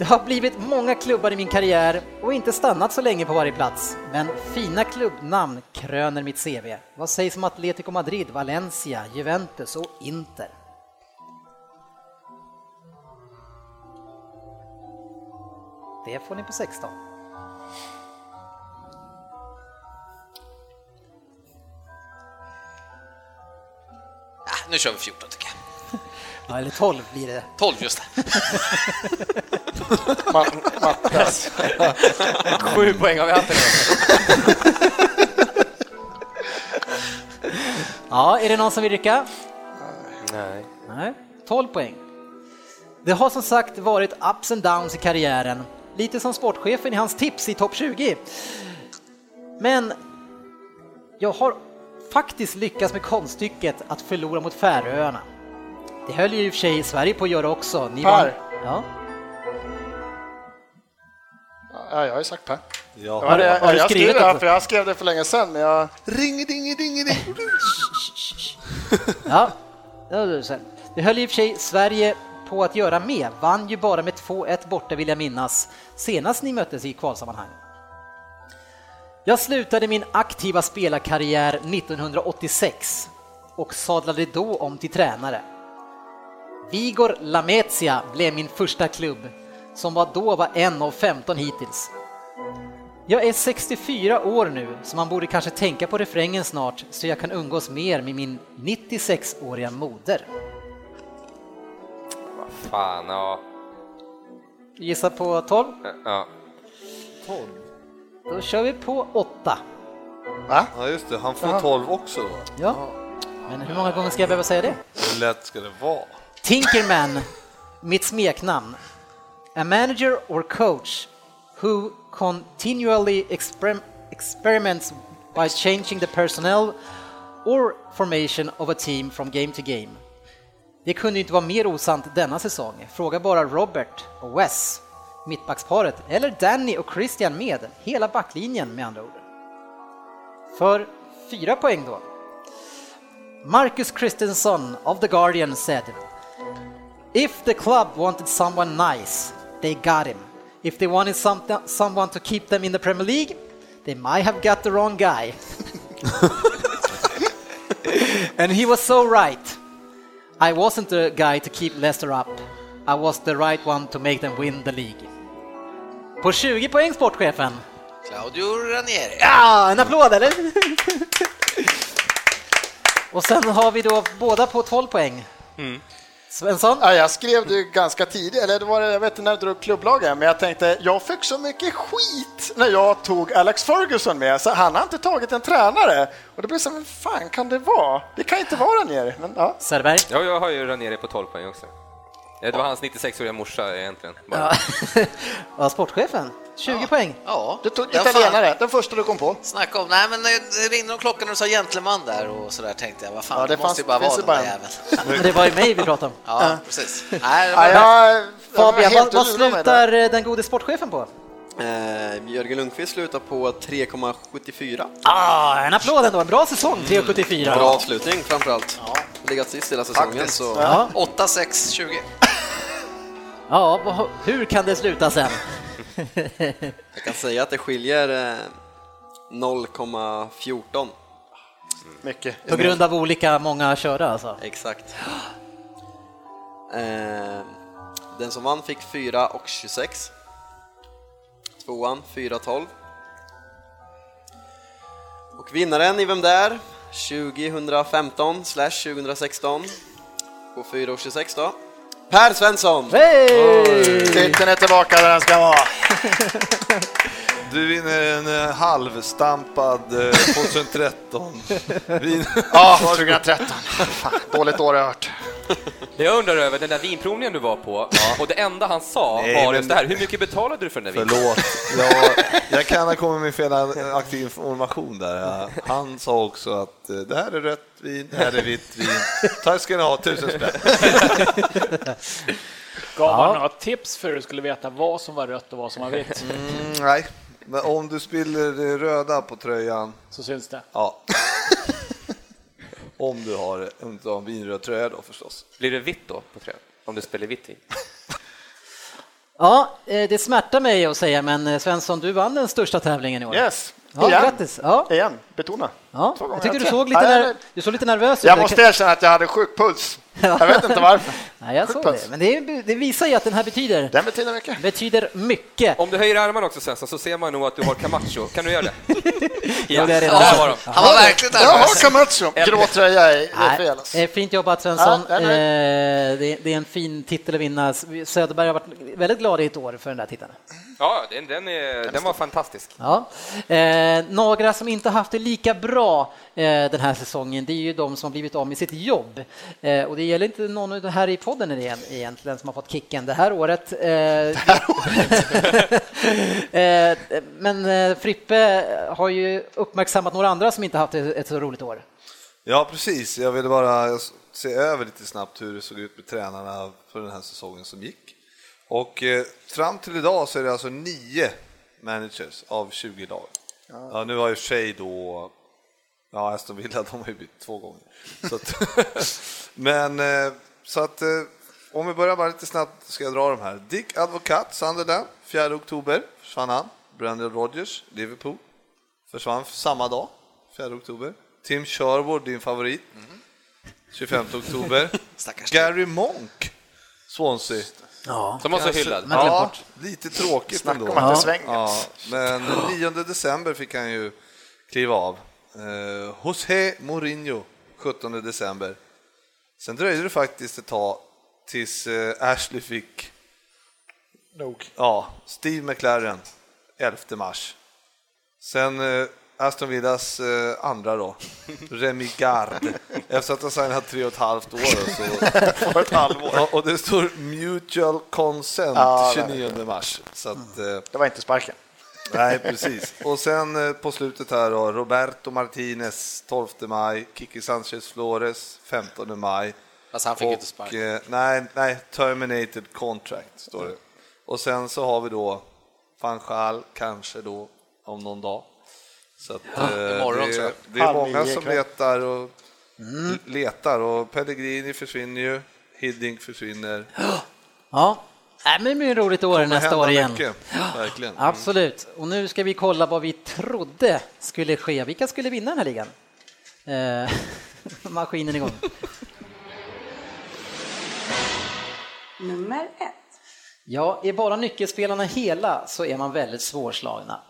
Det har blivit många klubbar i min karriär och inte stannat så länge på varje plats. Men fina klubbnamn kröner mitt CV. Vad sägs om Atletico Madrid, Valencia, Juventus och Inter? Det får ni på 16. Ah, nu kör vi 14 tycker jag. Ja, eller 12 blir det. 12 just det. Ma- Mattas. Sju poäng har vi haft Ja, är det någon som vill rycka? Nej. Nej, 12 poäng. Det har som sagt varit ups and downs i karriären, lite som sportchefen i hans tips i topp 20. Men jag har faktiskt lyckats med konststycket att förlora mot Färöarna. Det höll ju i och för sig Sverige på att göra också. Ni Per. var... Ja. Ja, jag har ju sagt Per. Ja. Har du- har du jag skrivit skrev det här för jag skrev det för länge sedan, men jag... Ring, ding, ding, ding. Ja, det höll i och för sig Sverige på att göra med, vann ju bara med 2-1 borta vill jag minnas, senast ni möttes i kvalsammanhang. Jag slutade min aktiva spelarkarriär 1986 och sadlade då om till tränare. Vigor Lamezia blev min första klubb, som var då var en av 15 hittills. Jag är 64 år nu, så man borde kanske tänka på refrängen snart så jag kan umgås mer med min 96-åriga moder. Vad fan, ja. Gissa på 12? ja. 12. Då kör vi på 8. Va? Ja, just det. Han får 12 också då. Ja. Men hur många gånger ska jag behöva säga det? Hur lätt ska det vara? Tinkerman, mitt smeknamn. A manager or coach who continually exper experiments by changing the personnel or formation of a team from game to game. Det kunde inte vara mer osant denna säsong. Fråga bara Robert och Wes, mittbacksparet, eller Danny och Christian med, hela backlinjen med andra ord. För fyra poäng då. Marcus Christensen of The Guardian said If the club wanted someone nice, they got him. If they wanted some, someone to keep them in the Premier League, they might have got the wrong guy. and he was so right. I wasn't the guy to keep Leicester up. I was the right one to make them win the league. På 20 poäng, sportchefen. Claudio Ranieri. Ja, en applåd eller? Och sen har vi då båda på 12 poäng. Mm. Svensson? Ja, jag skrev det ganska tidigt, eller det var, jag vet inte när du drog klubblagen, men jag tänkte jag fick så mycket skit när jag tog Alex Ferguson med, så han har inte tagit en tränare. Och det blir så, men fan kan det vara? Det kan inte vara Ranieri. Men, ja. Söderberg? Ja, jag har ju Ranieri på 12 poäng också. Det var hans 96-åriga morsa egentligen. Ja. ja, sportchefen, 20 Ja. poäng. Ja, Du tog Ja, italienare, den första du kom på. Snacka om, nej men det ringde om klockan och du sa gentleman där och så där tänkte jag, vad fan, Ja, det, det måste ju bara vara den där jäveln. Det var ju mig vi pratade om. Ja, precis. Nej, var Ja, Fabian, vad, vad slutar eh, den gode sportchefen på? Eh, Jörgen Lundqvist slutar på 3,74. Ah, en applåd ändå, en bra säsong, 3,74. Bra avslutning framförallt. Legat sist hela säsongen Faktiskt. så... Ja. 8, 6, 20. Ja, hur kan det sluta sen? Jag kan säga att det skiljer eh, 0,14. Mycket. På grund av olika många körda alltså? Exakt. Eh, den som vann fick 4 och 26. Tvåan 4,12. Och vinnaren i Vem där? 2015 slash 2016 på 4 och 26 då. Per Svensson! Hej! Titeln är tillbaka där den ska vara. Du vinner en eh, halvstampad eh, 2013. Vin. Ja, 2013. Fan, dåligt år har jag hört. Det jag undrar över, den där vinprovningen du var på, och det enda han sa Nej, var just det här, hur mycket betalade du för den där vinprovningen? Förlåt, jag, jag kan ha kommit med felaktig information där. Han sa också att eh, det här är rött vin, det här är vitt vin. Tack ska ni ha, tusen spänn. Gav Ja. han några tips för hur du skulle veta vad som var rött och vad som var vitt? Mm, nej, men om du spiller det röda på tröjan, Så syns det. ja. Om du har, om du har en vinröd tröja då förstås. Blir det vitt då på tröjan? Om du spelar vitt vin? Ja, eh, det smärtar mig att säga, men eh, Svensson, du vann den största tävlingen i år. Yes, Ja, igen. grattis! Ja, Igen, betona. ja. Jag tycker du såg, lite Ja, ner, jag- du såg lite nervös Jag ut. måste erkänna att jag hade sjuk puls. Jag vet inte varför. Nej, jag såg det. Men det, det visar ju att den här betyder, Den betyder mycket. betyder mycket. Om du höjer armarna också Svensson så ser man nog att du har Camacho. Kan du göra det? Jo, det är redan där var de. Han var verkligen Jag har. Camacho. Grå tröja är, är fel. alltså. Nej, eh, fint jobbat Svensson. Ja, Eh, är- det, är en fin titel att vinna. Söderberg har varit väldigt glad i ett år för den där titeln. Ja, den, den, är, den var fantastisk. Ja. Eh, några som inte haft det lika bra eh, den här säsongen, det är ju de som blivit av med sitt jobb. Eh, och det gäller inte någon det här i podden igen- egentligen som har fått kicken det här året. Eh, eh, men eh, Frippe har ju uppmärksammat några andra som inte haft ett, så roligt år. Ja, precis. Jag ville bara se över lite snabbt hur det såg ut med tränarna för den här säsongen som gick. Och fram till idag så är det alltså nio managers av 20 lag. Ja, nu har ju sig då, ja Aston Villa de har ju bytt två gånger. Så att, men eh, så att eh, om vi börjar bara lite snabbt ska jag dra de här. Dick Advocat, Sunderland, 4 oktober försvann han. Brendan Rodgers, Liverpool, försvann samma dag, 4 oktober. Tim Sherwood, din favorit, 25 oktober. Gary Monk, Swansea. Ja. Som var så hyllad. Ja, lite tråkigt Snacka ändå. om att det ja. Men 9 december fick han ju kliva av. Eh, José Mourinho, 17 december. Sen dröjde det faktiskt ett tag tills eh, Ashley fick Nog. Ja, Steve McLaren, 11 mars. Sen eh, Aston Villas eh, andra då, Remy Gard. Efter att ha signat tre och ett halvt år. Så, ett halvår. Och, det står mutual consent Ja, 29 mars. Så att, eh, Det var inte sparken. Nej, precis. Och sen eh, på slutet här då, Roberto Martinez 12 maj, Kiki Sanchez Flores 15 maj. Alltså han fick och, inte sparken. eh, nej, nej, terminated contract står det. Och sen så har vi då van Gaal, kanske då om någon dag. Så att, Ja, eh, imorgon, det, jag. det är många som letar och Mm. letar och Pellegrini försvinner ju, Hiddink försvinner. Ja, Nej, men det blir roligt år nästa år igen. mycket, verkligen. Mm. Absolut. Och nu ska vi kolla vad vi trodde skulle ske. Vilka skulle vinna den här ligan? Eh, maskinen igång. Nummer ett. Ja, är bara nyckelspelarna hela så är man väldigt svårslagna.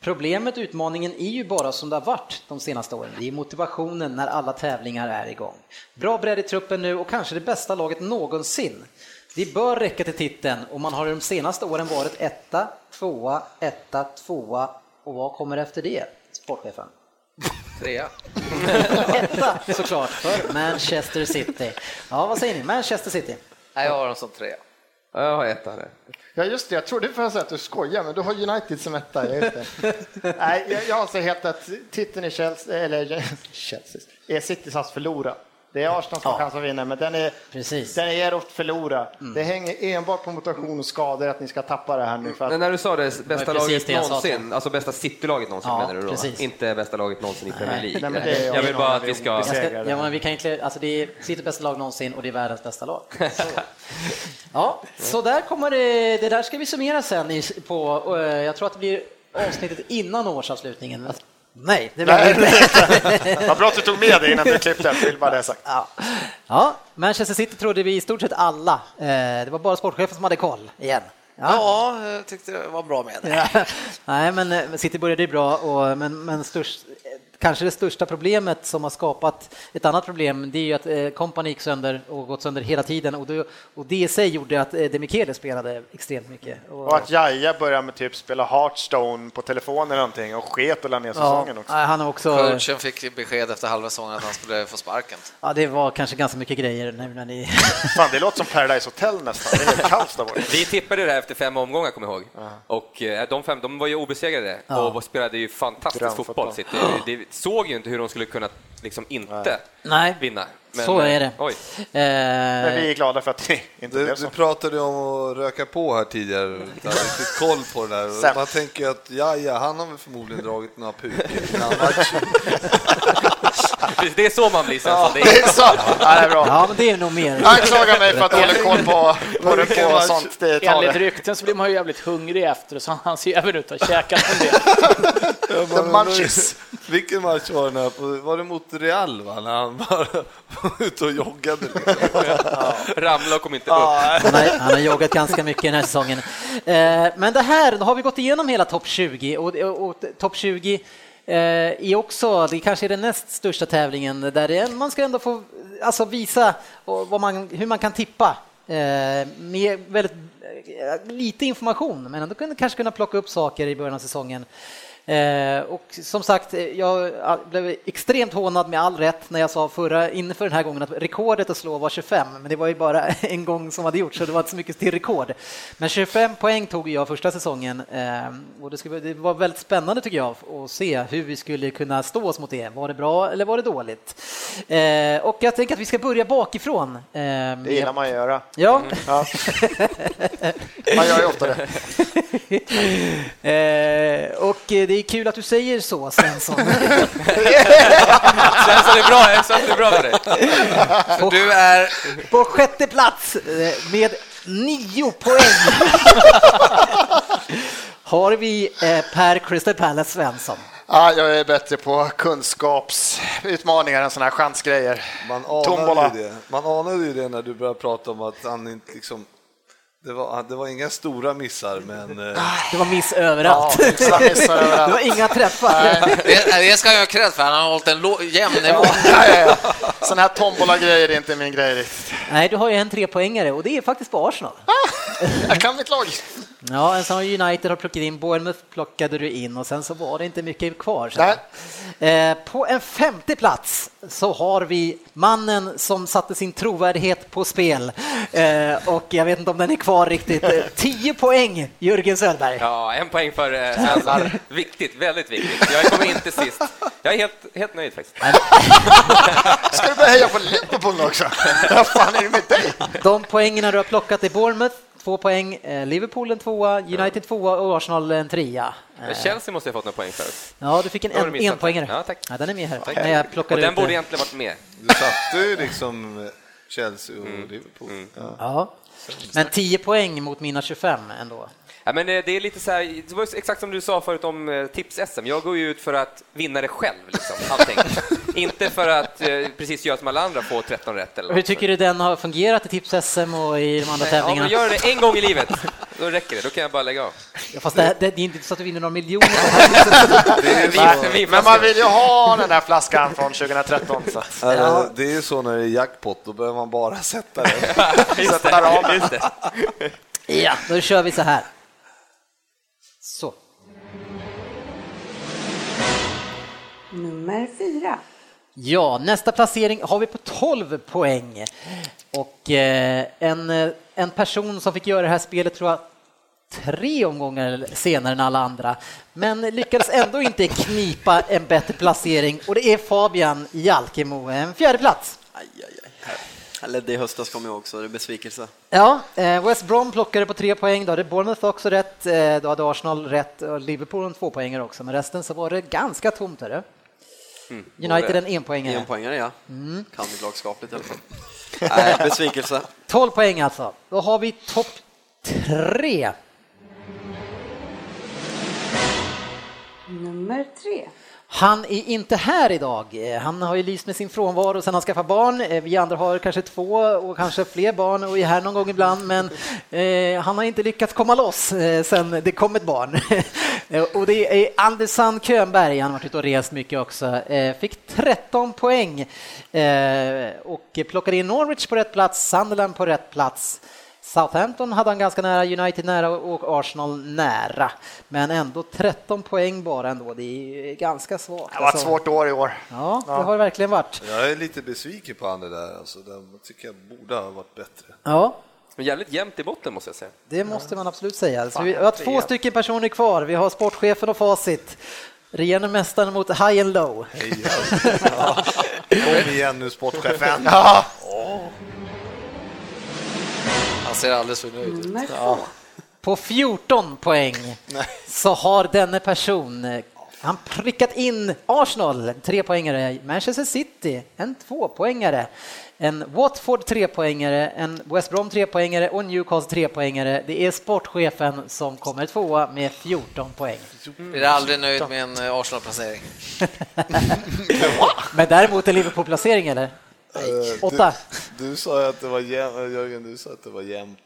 Problemet, utmaningen är ju bara som det har varit de senaste åren. Det är motivationen när alla tävlingar är igång. Bra bredd i truppen nu och kanske det bästa laget någonsin. Det bör räcka till titeln och man har de senaste åren varit etta, tvåa, etta, tvåa och vad kommer efter det, sportchefen? Trea. Etta såklart för Manchester City. Ja, vad säger ni? Manchester City? Nej, jag har dem som trea. Ja, Jag har etta där. Ja just det, jag trodde först att du skojar, men du har United som etta. Just det. Nej, jag, jag anser helt att titeln i Chelsea, eller Chelsea, är Citys att förlora. Det är Arsenal som har chans att vinna, men den är, Precis. den är er att förlora. Det hänger enbart på motivation och skador att ni ska tappa det här nu. För att, Men när du sa det, bästa laget det sa någonsin, alltså bästa Citylaget någonsin Ja, menar du då? precis. Inte bästa laget någonsin i Premier League? nej, men det är jag vill bara att vi ska... Ska, ja, men vi kan inte, alltså det är Citys bästa lag någonsin och det är världens bästa lag. Så. Ja, så där kommer det, det där ska vi summera sen i, på, eh, jag tror att det blir avsnittet innan årsavslutningen. Nej, det det inte. Vad bra att du tog med det innan du klippte, vill bara det sagt. Ja. ja, Manchester City trodde vi i stort sett alla. Eh, Det var bara sportchefen som hade koll igen. Ja, jag tyckte det var bra med det. Ja. Nej, men eh, City började ju bra, och, men, men störst, kanske det största problemet som har skapat ett annat problem, det är ju att eh, Company gick sönder och gått sönder hela tiden och det, och det i sig gjorde att eh, Demichele spelade extremt mycket. Och, Och att Jaja började med typ spela Hearthstone på telefonen eller någonting och sket och la ner ja, säsongen också. nej, han också, Coachen fick besked efter halva säsongen att han skulle få sparken. ja, det var kanske ganska mycket grejer nu när ni... Fan, det låter som Paradise Hotel nästan. Det är helt kaos där borta. Vi tippade det här efter fem omgångar, kommer jag ihåg. Och eh, de fem, de var ju obesegrade Ja. och spelade ju fantastisk fotboll. City. Såg ju inte hur de skulle kunna liksom inte Nej, vinna. Men, så är det. eh, Oj. Men vi Eh, är glada för att det inte Du, blev du så. pratade om att röka på här tidigare, inte riktigt koll på det där. Man tänker att ja, ja, han har väl förmodligen dragit några pukor innan matchen. Precis, Det är så man blir sen. Det är så. Ja, det är bra. ja, men det är nog mer. Anklaga mig för att hålla koll på, på, det, på sånt. Det tar Enligt det. rykten så blir man ju jävligt hungrig efter så han ser även ut att ha käkat en del. The munchies. Vilken match var det? Här på, var det mot Real va? när han bara var ute och joggade? Liksom. Ramla och kom inte upp. Han har, han har joggat ganska mycket den här säsongen. Eh, men det här, då har vi gått igenom hela topp 20 och, och, och topp 20 eh, är också, det kanske är den näst största tävlingen där det, är- man ska ändå få alltså visa vad man, hur man kan tippa eh, med väldigt eh, lite information, men ändå kunde kanske kunna plocka upp saker i början av säsongen. Eh, och som sagt, eh, jag blev extremt hånad med all rätt när jag sa förra, inför den här gången att rekordet att slå var 25, men det var ju bara en gång som hade gjorts så det var inte så mycket till rekord. Men 25 poäng tog jag första säsongen eh, och det, skulle, det var väldigt spännande tycker jag att se hur vi skulle kunna stå oss mot det. Var det bra eller var det dåligt? Eh, och jag tänker att vi ska börja bakifrån. Eh, Det gillar man att göra. Ja. Ja. Man gör ju ofta det. eh, och det är kul att du säger så, Svensson. Svensson är bra, Svensson är bra för dig. Du är... På sjätte plats eh, med nio poäng har vi eh, Per Crystal Palace Svensson. Ja, jag är bättre på kunskapsutmaningar än sådana här chansgrejer. Man Tombola. anade, ju det. Man anade ju det när du började prata om att han inte liksom Det var, det var inga stora missar, men... Eh, det var miss överallt. Ja, det var inga träffar. Det, det ska jag ha cred för, han har hållit en jämn nivå. Ja, ja, ja. Sådana här tombola-grejer är inte min grej Nej, du har ju en trepoängare och det är faktiskt på Arsenal. jag kan mitt lag. Ja, en som United har plockat in, Bournemouth plockade du in och sen så var det inte mycket kvar. Eh, på en femte plats så har vi mannen som satte sin trovärdighet på spel eh, och jag vet inte om den är kvar riktigt. 10 poäng, Jörgen Söderberg. Ja, en poäng för eh, Svensson. Viktigt, väldigt viktigt. Jag kommer inte sist. Jag är helt, helt nöjd faktiskt. Ska du börja heja på Liverpool också? Vad fan är det med dig? De poängen du har plockat i Bournemouth två poäng, eh, Liverpool en tvåa, United tvåa och Arsenal en trea. Eh, Chelsea måste ha fått några poäng för. Ja, du fick en, en enpoängare. Ja, tack. Ja, den är med här. Tack. jag plockade och den borde egentligen varit med. Du satte ju liksom Chelsea och mm. Liverpool. Mm. Ja. ja. Men 10 poäng mot mina 25 ändå. Ja, men eh, det är lite så här, det var exakt som du sa förut om eh, tips-SM. Jag går ju ut för att vinna det själv, liksom, allting. Inte för att eh, precis göra som alla andra, få 13 rätt. Eller Hur tycker du den har fungerat i tips-SM och i de andra tävlingarna? Ja, gör det en gång i livet, då räcker det. Då kan jag bara lägga av. Ja, fast det, det, det är inte så att du vinner några miljoner. men man vill ju ha den där flaskan från 2013. Så. Ja. Det är ju så när det är jackpot, då behöver man bara sätta den. sätta ramen. Ja, då kör vi så här. Nummer fyra. Ja, nästa placering har vi på 12 poäng. Och eh, en, eh, en person som fick göra det här spelet tror jag tre omgångar senare än alla andra, men lyckades ändå inte knipa en bättre placering och det är Fabian Jalkemo, en fjärde plats. Aj, aj, aj. Jag ledde i höstas kommer jag också, det är besvikelse. Ja, eh, West Brom plockade på tre poäng, då hade Bournemouth också rätt, då hade Arsenal rätt och Liverpool en två poängare också, men resten så var det ganska tomt. Här. Mm. United en enpoängare. Enpoängare, ja. Mm. Kan lagskapligt i alla fall. Nej, besvikelse. 12 poäng alltså. Då har vi topp tre. Nummer tre. Han är inte här idag. Eh, han har ju lyst med sin frånvaro sen han skaffade barn. Eh, vi andra har kanske två och kanske fler barn och är här någon gång ibland, men eh, han har inte lyckats komma loss eh, sen det kom ett barn. Eh, och det är Andersson Könberg, han har varit ute och rest mycket också. Eh, fick 13 poäng och plockade in Norwich på rätt plats, Sunderland på rätt plats. Southampton hade han ganska nära, United nära och Arsenal nära. Men ändå 13 poäng bara ändå, det är ganska svagt. Det var ett alltså. svårt år i år. Ja, det har det verkligen varit. Jag är lite besviken på han det där, alltså, jag tycker jag borde ha varit bättre. Ja. Men jävligt jämnt i botten måste jag säga. Det måste man absolut säga. Så vi har två stycken personer kvar, vi har sportchefen och facit. Regerande mästaren mot high and low. Hej, ja. Kom igen nu sportchefen. Ja. Oh ser alldeles för nöjd ut. Ja. På 14 poäng så har denne person han prickat in Arsenal, tre poängare, Manchester City, en tvåpoängare, en Watford trepoängare, en West Brom trepoängare och en Newcastle trepoängare. Det är sportchefen som kommer tvåa med 14 poäng. Blir aldrig nöjd med en eh, Arsenal-placering. Men däremot en Liverpool-placering eller? Eh, Åtta. Du, du sa att det var jämnt, Jörgen, du sa att det var jämnt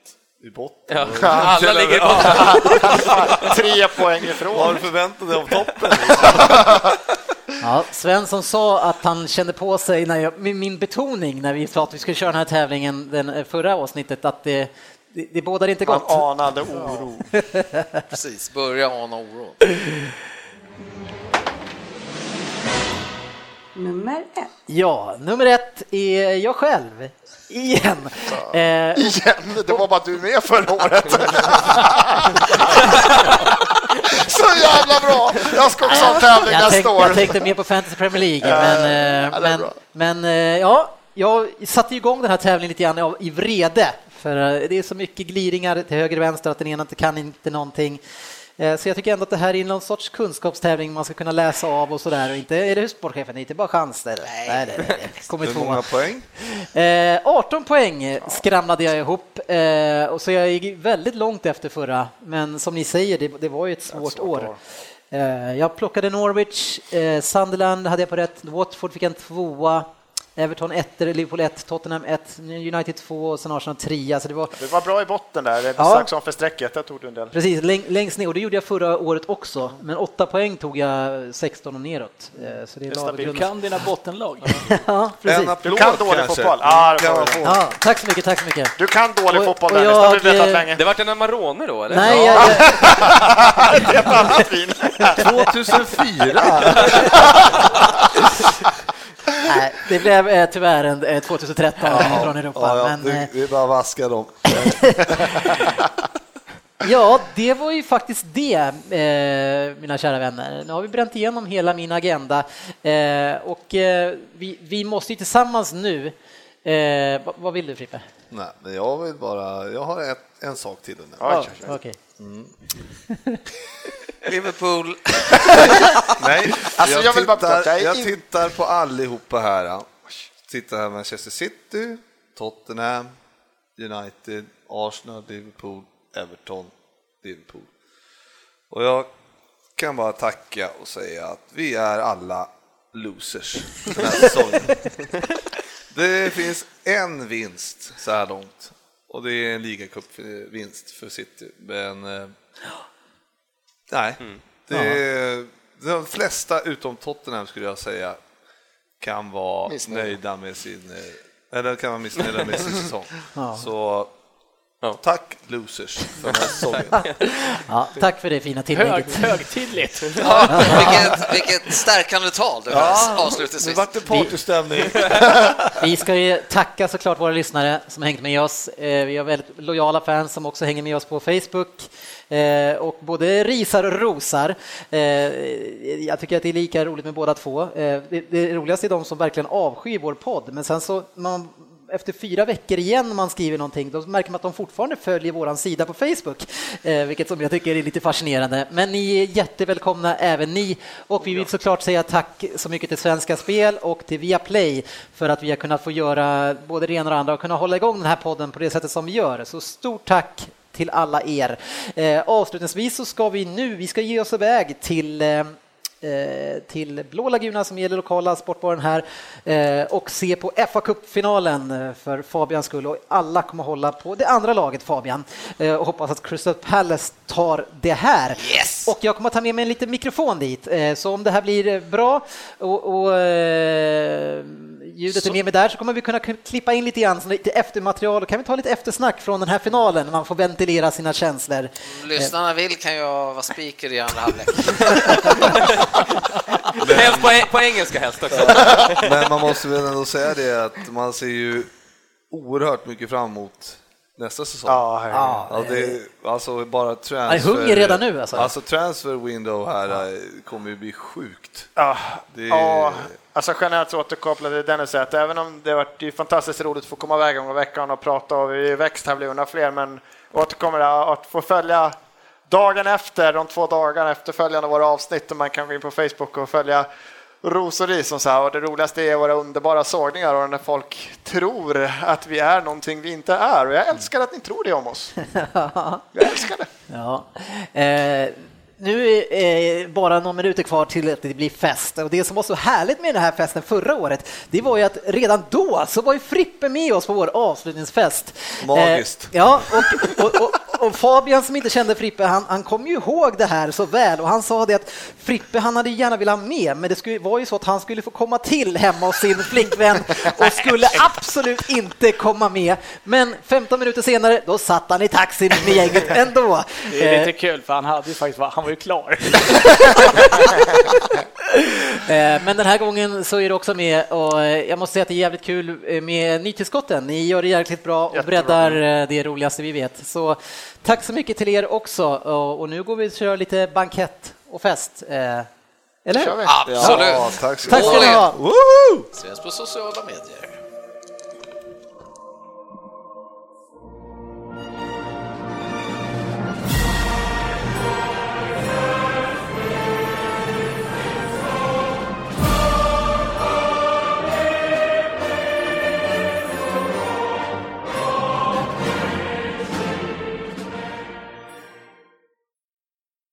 i botten. Ja, alla ligger i botten. Tre poäng ifrån. Vad har du förväntat dig av toppen? Ja, Svensson sa att han kände på sig, när jag, med min betoning när vi sa att vi skulle köra den här tävlingen den eh, förra avsnittet, att det, det, det bådar inte gott. Han anade oro. Precis, börja ana oro. Nummer ett. Ja, nummer ett är jag själv. Igen. Ja. Eh, Igen? Det var bara du med förra året. Så jävla bra! Jag ska också ha tävling jag nästa år. Jag tänkte mer på Fantasy Premier League, men, eh, men, men eh, ja, jag satte igång den här tävlingen lite grann i vrede, för eh, det är så mycket gliringar till höger och vänster att den ena inte kan inte någonting. Eh, så jag tycker ändå att det här är någon sorts kunskapstävling man ska kunna läsa av och sådär. Inte är det sportchefen, det är inte bara chans. Nej, nej, nej, nej. Kommer Hur många poäng? 18 eh, poäng skramlade jag ihop eh, och så jag gick väldigt långt efter förra. Men som ni säger, det, det var ju ett svårt, svårt år. år. Jag plockade Norwich, Sunderland hade jag på rätt, Watford fick en tvåa, Everton 1, Liverpool 1, Tottenham 1, United 2 och sen Arsenal 3. Alltså det, var... det var bra i botten där, ja. strax om för strecket, där tog du en del. Precis, längst ner, och det gjorde jag förra året också, men 8 poäng tog jag 16 och neråt. Eh, så det är det du kan dina bottenlag. ja, precis. Du kan dålig fotboll. Ja, ja, tack så mycket, tack så mycket. Du kan dålig och, fotboll, Dennis, det har vi vetat länge. Det vart en Amarone då, eller? Nej, ja. jag... vin. 2004! Nej, det blev eh, tyvärr en eh, 2013 ja, från Europa. Ja, ja, men, det, vi bara vaska dem. ja, det var ju faktiskt det, eh, mina kära vänner. Nu har vi bränt igenom hela min agenda eh, och eh, vi, vi, måste ju tillsammans nu eh, vad vill du Frippe? Nej, men jag vill bara, jag har ett, en sak till. Ja, okay. mm. Liverpool. Nej, alltså, jag, jag, tittar, jag tittar på allihopa här. Tittar här Manchester City, Tottenham, United, Arsenal, Liverpool, Everton, Liverpool. Och jag kan bara tacka och säga att vi är alla losers den här säsongen. Det finns en vinst så här långt och det är en ligacupvinst för City. Men eh, Nej, mm. det är, de flesta utom Tottenham skulle jag säga kan vara missnöjda. nöjda med sin, eh, eller kan vara missnöjda med sin säsong. Ja. Så Ja. Tack losers för den här säsongen. Ja, tack för det fina tillägget. Hög, högtidligt. Ja, vilket, vilket stärkande tal du ja, avslutningsvis. Nu vart det partystämning. Vi, vi ska ju tacka såklart våra lyssnare som har hängt med oss. Eh, vi har väldigt lojala fans som också hänger med oss på Facebook eh, och både risar och rosar. Eh, jag tycker att det är lika roligt med båda två. Det roligaste är de som verkligen avskyr vår podd, men sen så man efter fyra veckor igen man skriver någonting, då märker man att de fortfarande följer vår sida på Facebook, eh, vilket som jag tycker är lite fascinerande. Men ni är jättevälkomna även ni och vi vill såklart säga tack så mycket till Svenska Spel och till Viaplay för att vi har kunnat få göra både det ena och det andra och kunna hålla igång den här podden på det sättet som vi gör. Så stort tack till alla er. Eh, avslutningsvis så ska vi nu, vi ska ge oss iväg till Eh, till Blå Laguna som gäller lokala sportbaren här eh, och se på fa Cup-finalen eh, för Fabians skull och alla kommer hålla på det andra laget Fabian och hoppas att Crystal Palace tar det här. Yes. Och jag kommer att ta med mig en liten mikrofon dit så om det här blir bra och, och ljudet så. är med mig där så kommer vi kunna klippa in lite grann, lite eftermaterial och kan vi ta lite eftersnack från den här finalen när man får ventilera sina känslor. Om lyssnarna vill kan jag vara speaker i andra halvlek. helst på, på engelska helst också. Men man måste väl ändå säga det att man ser ju oerhört mycket fram emot nästa säsong. Ja, ja, ja det, alltså bara transfer. Jag hungrig redan nu alltså. Alltså transfer window här ja. kommer ju bli sjukt. Ja, det, ja. Alltså generellt så återkopplat till Dennis att även om det varit fantastiskt roligt att få komma iväg gång i veckan och prata och vi växt här blir fler, men återkommer att få följa dagen efter, de två dagarna efter följande våra avsnitt och man kan gå in på Facebook och följa ros och ris som så här. Och det roligaste är våra underbara sågningar och när folk tror att vi är någonting vi inte är. Och jag älskar att ni tror det om oss. Jag älskar det. Ja. Eh, nu är bara några minuter kvar till att det blir fest och det som var så härligt med den här festen förra året, det var ju att redan då så var ju Frippe med oss på vår avslutningsfest. Magiskt. Eh, ja, och, och, och, och, Fabian som inte kände Frippe, han, han kom ju ihåg det här så väl och han sa det att Frippe, han hade gärna velat ha med, men det skulle, var ju så att han skulle få komma till hemma hos sin flickvän och skulle absolut inte komma med. Men 15 minuter senare, då satt han i taxin med gänget ändå. Det är lite kul, för han hade ju faktiskt, han var ju klar. Eh, men den här gången så är det också med och eh, jag måste säga att det är jävligt kul eh, med nytillskotten. Ni gör det jäkligt bra och breddar det roligaste vi vet. Så tack så mycket till er också och nu går vi och kör lite bankett och fest. Eller? Absolut. Ja, tack ska ni ha. Ses på sociala medier.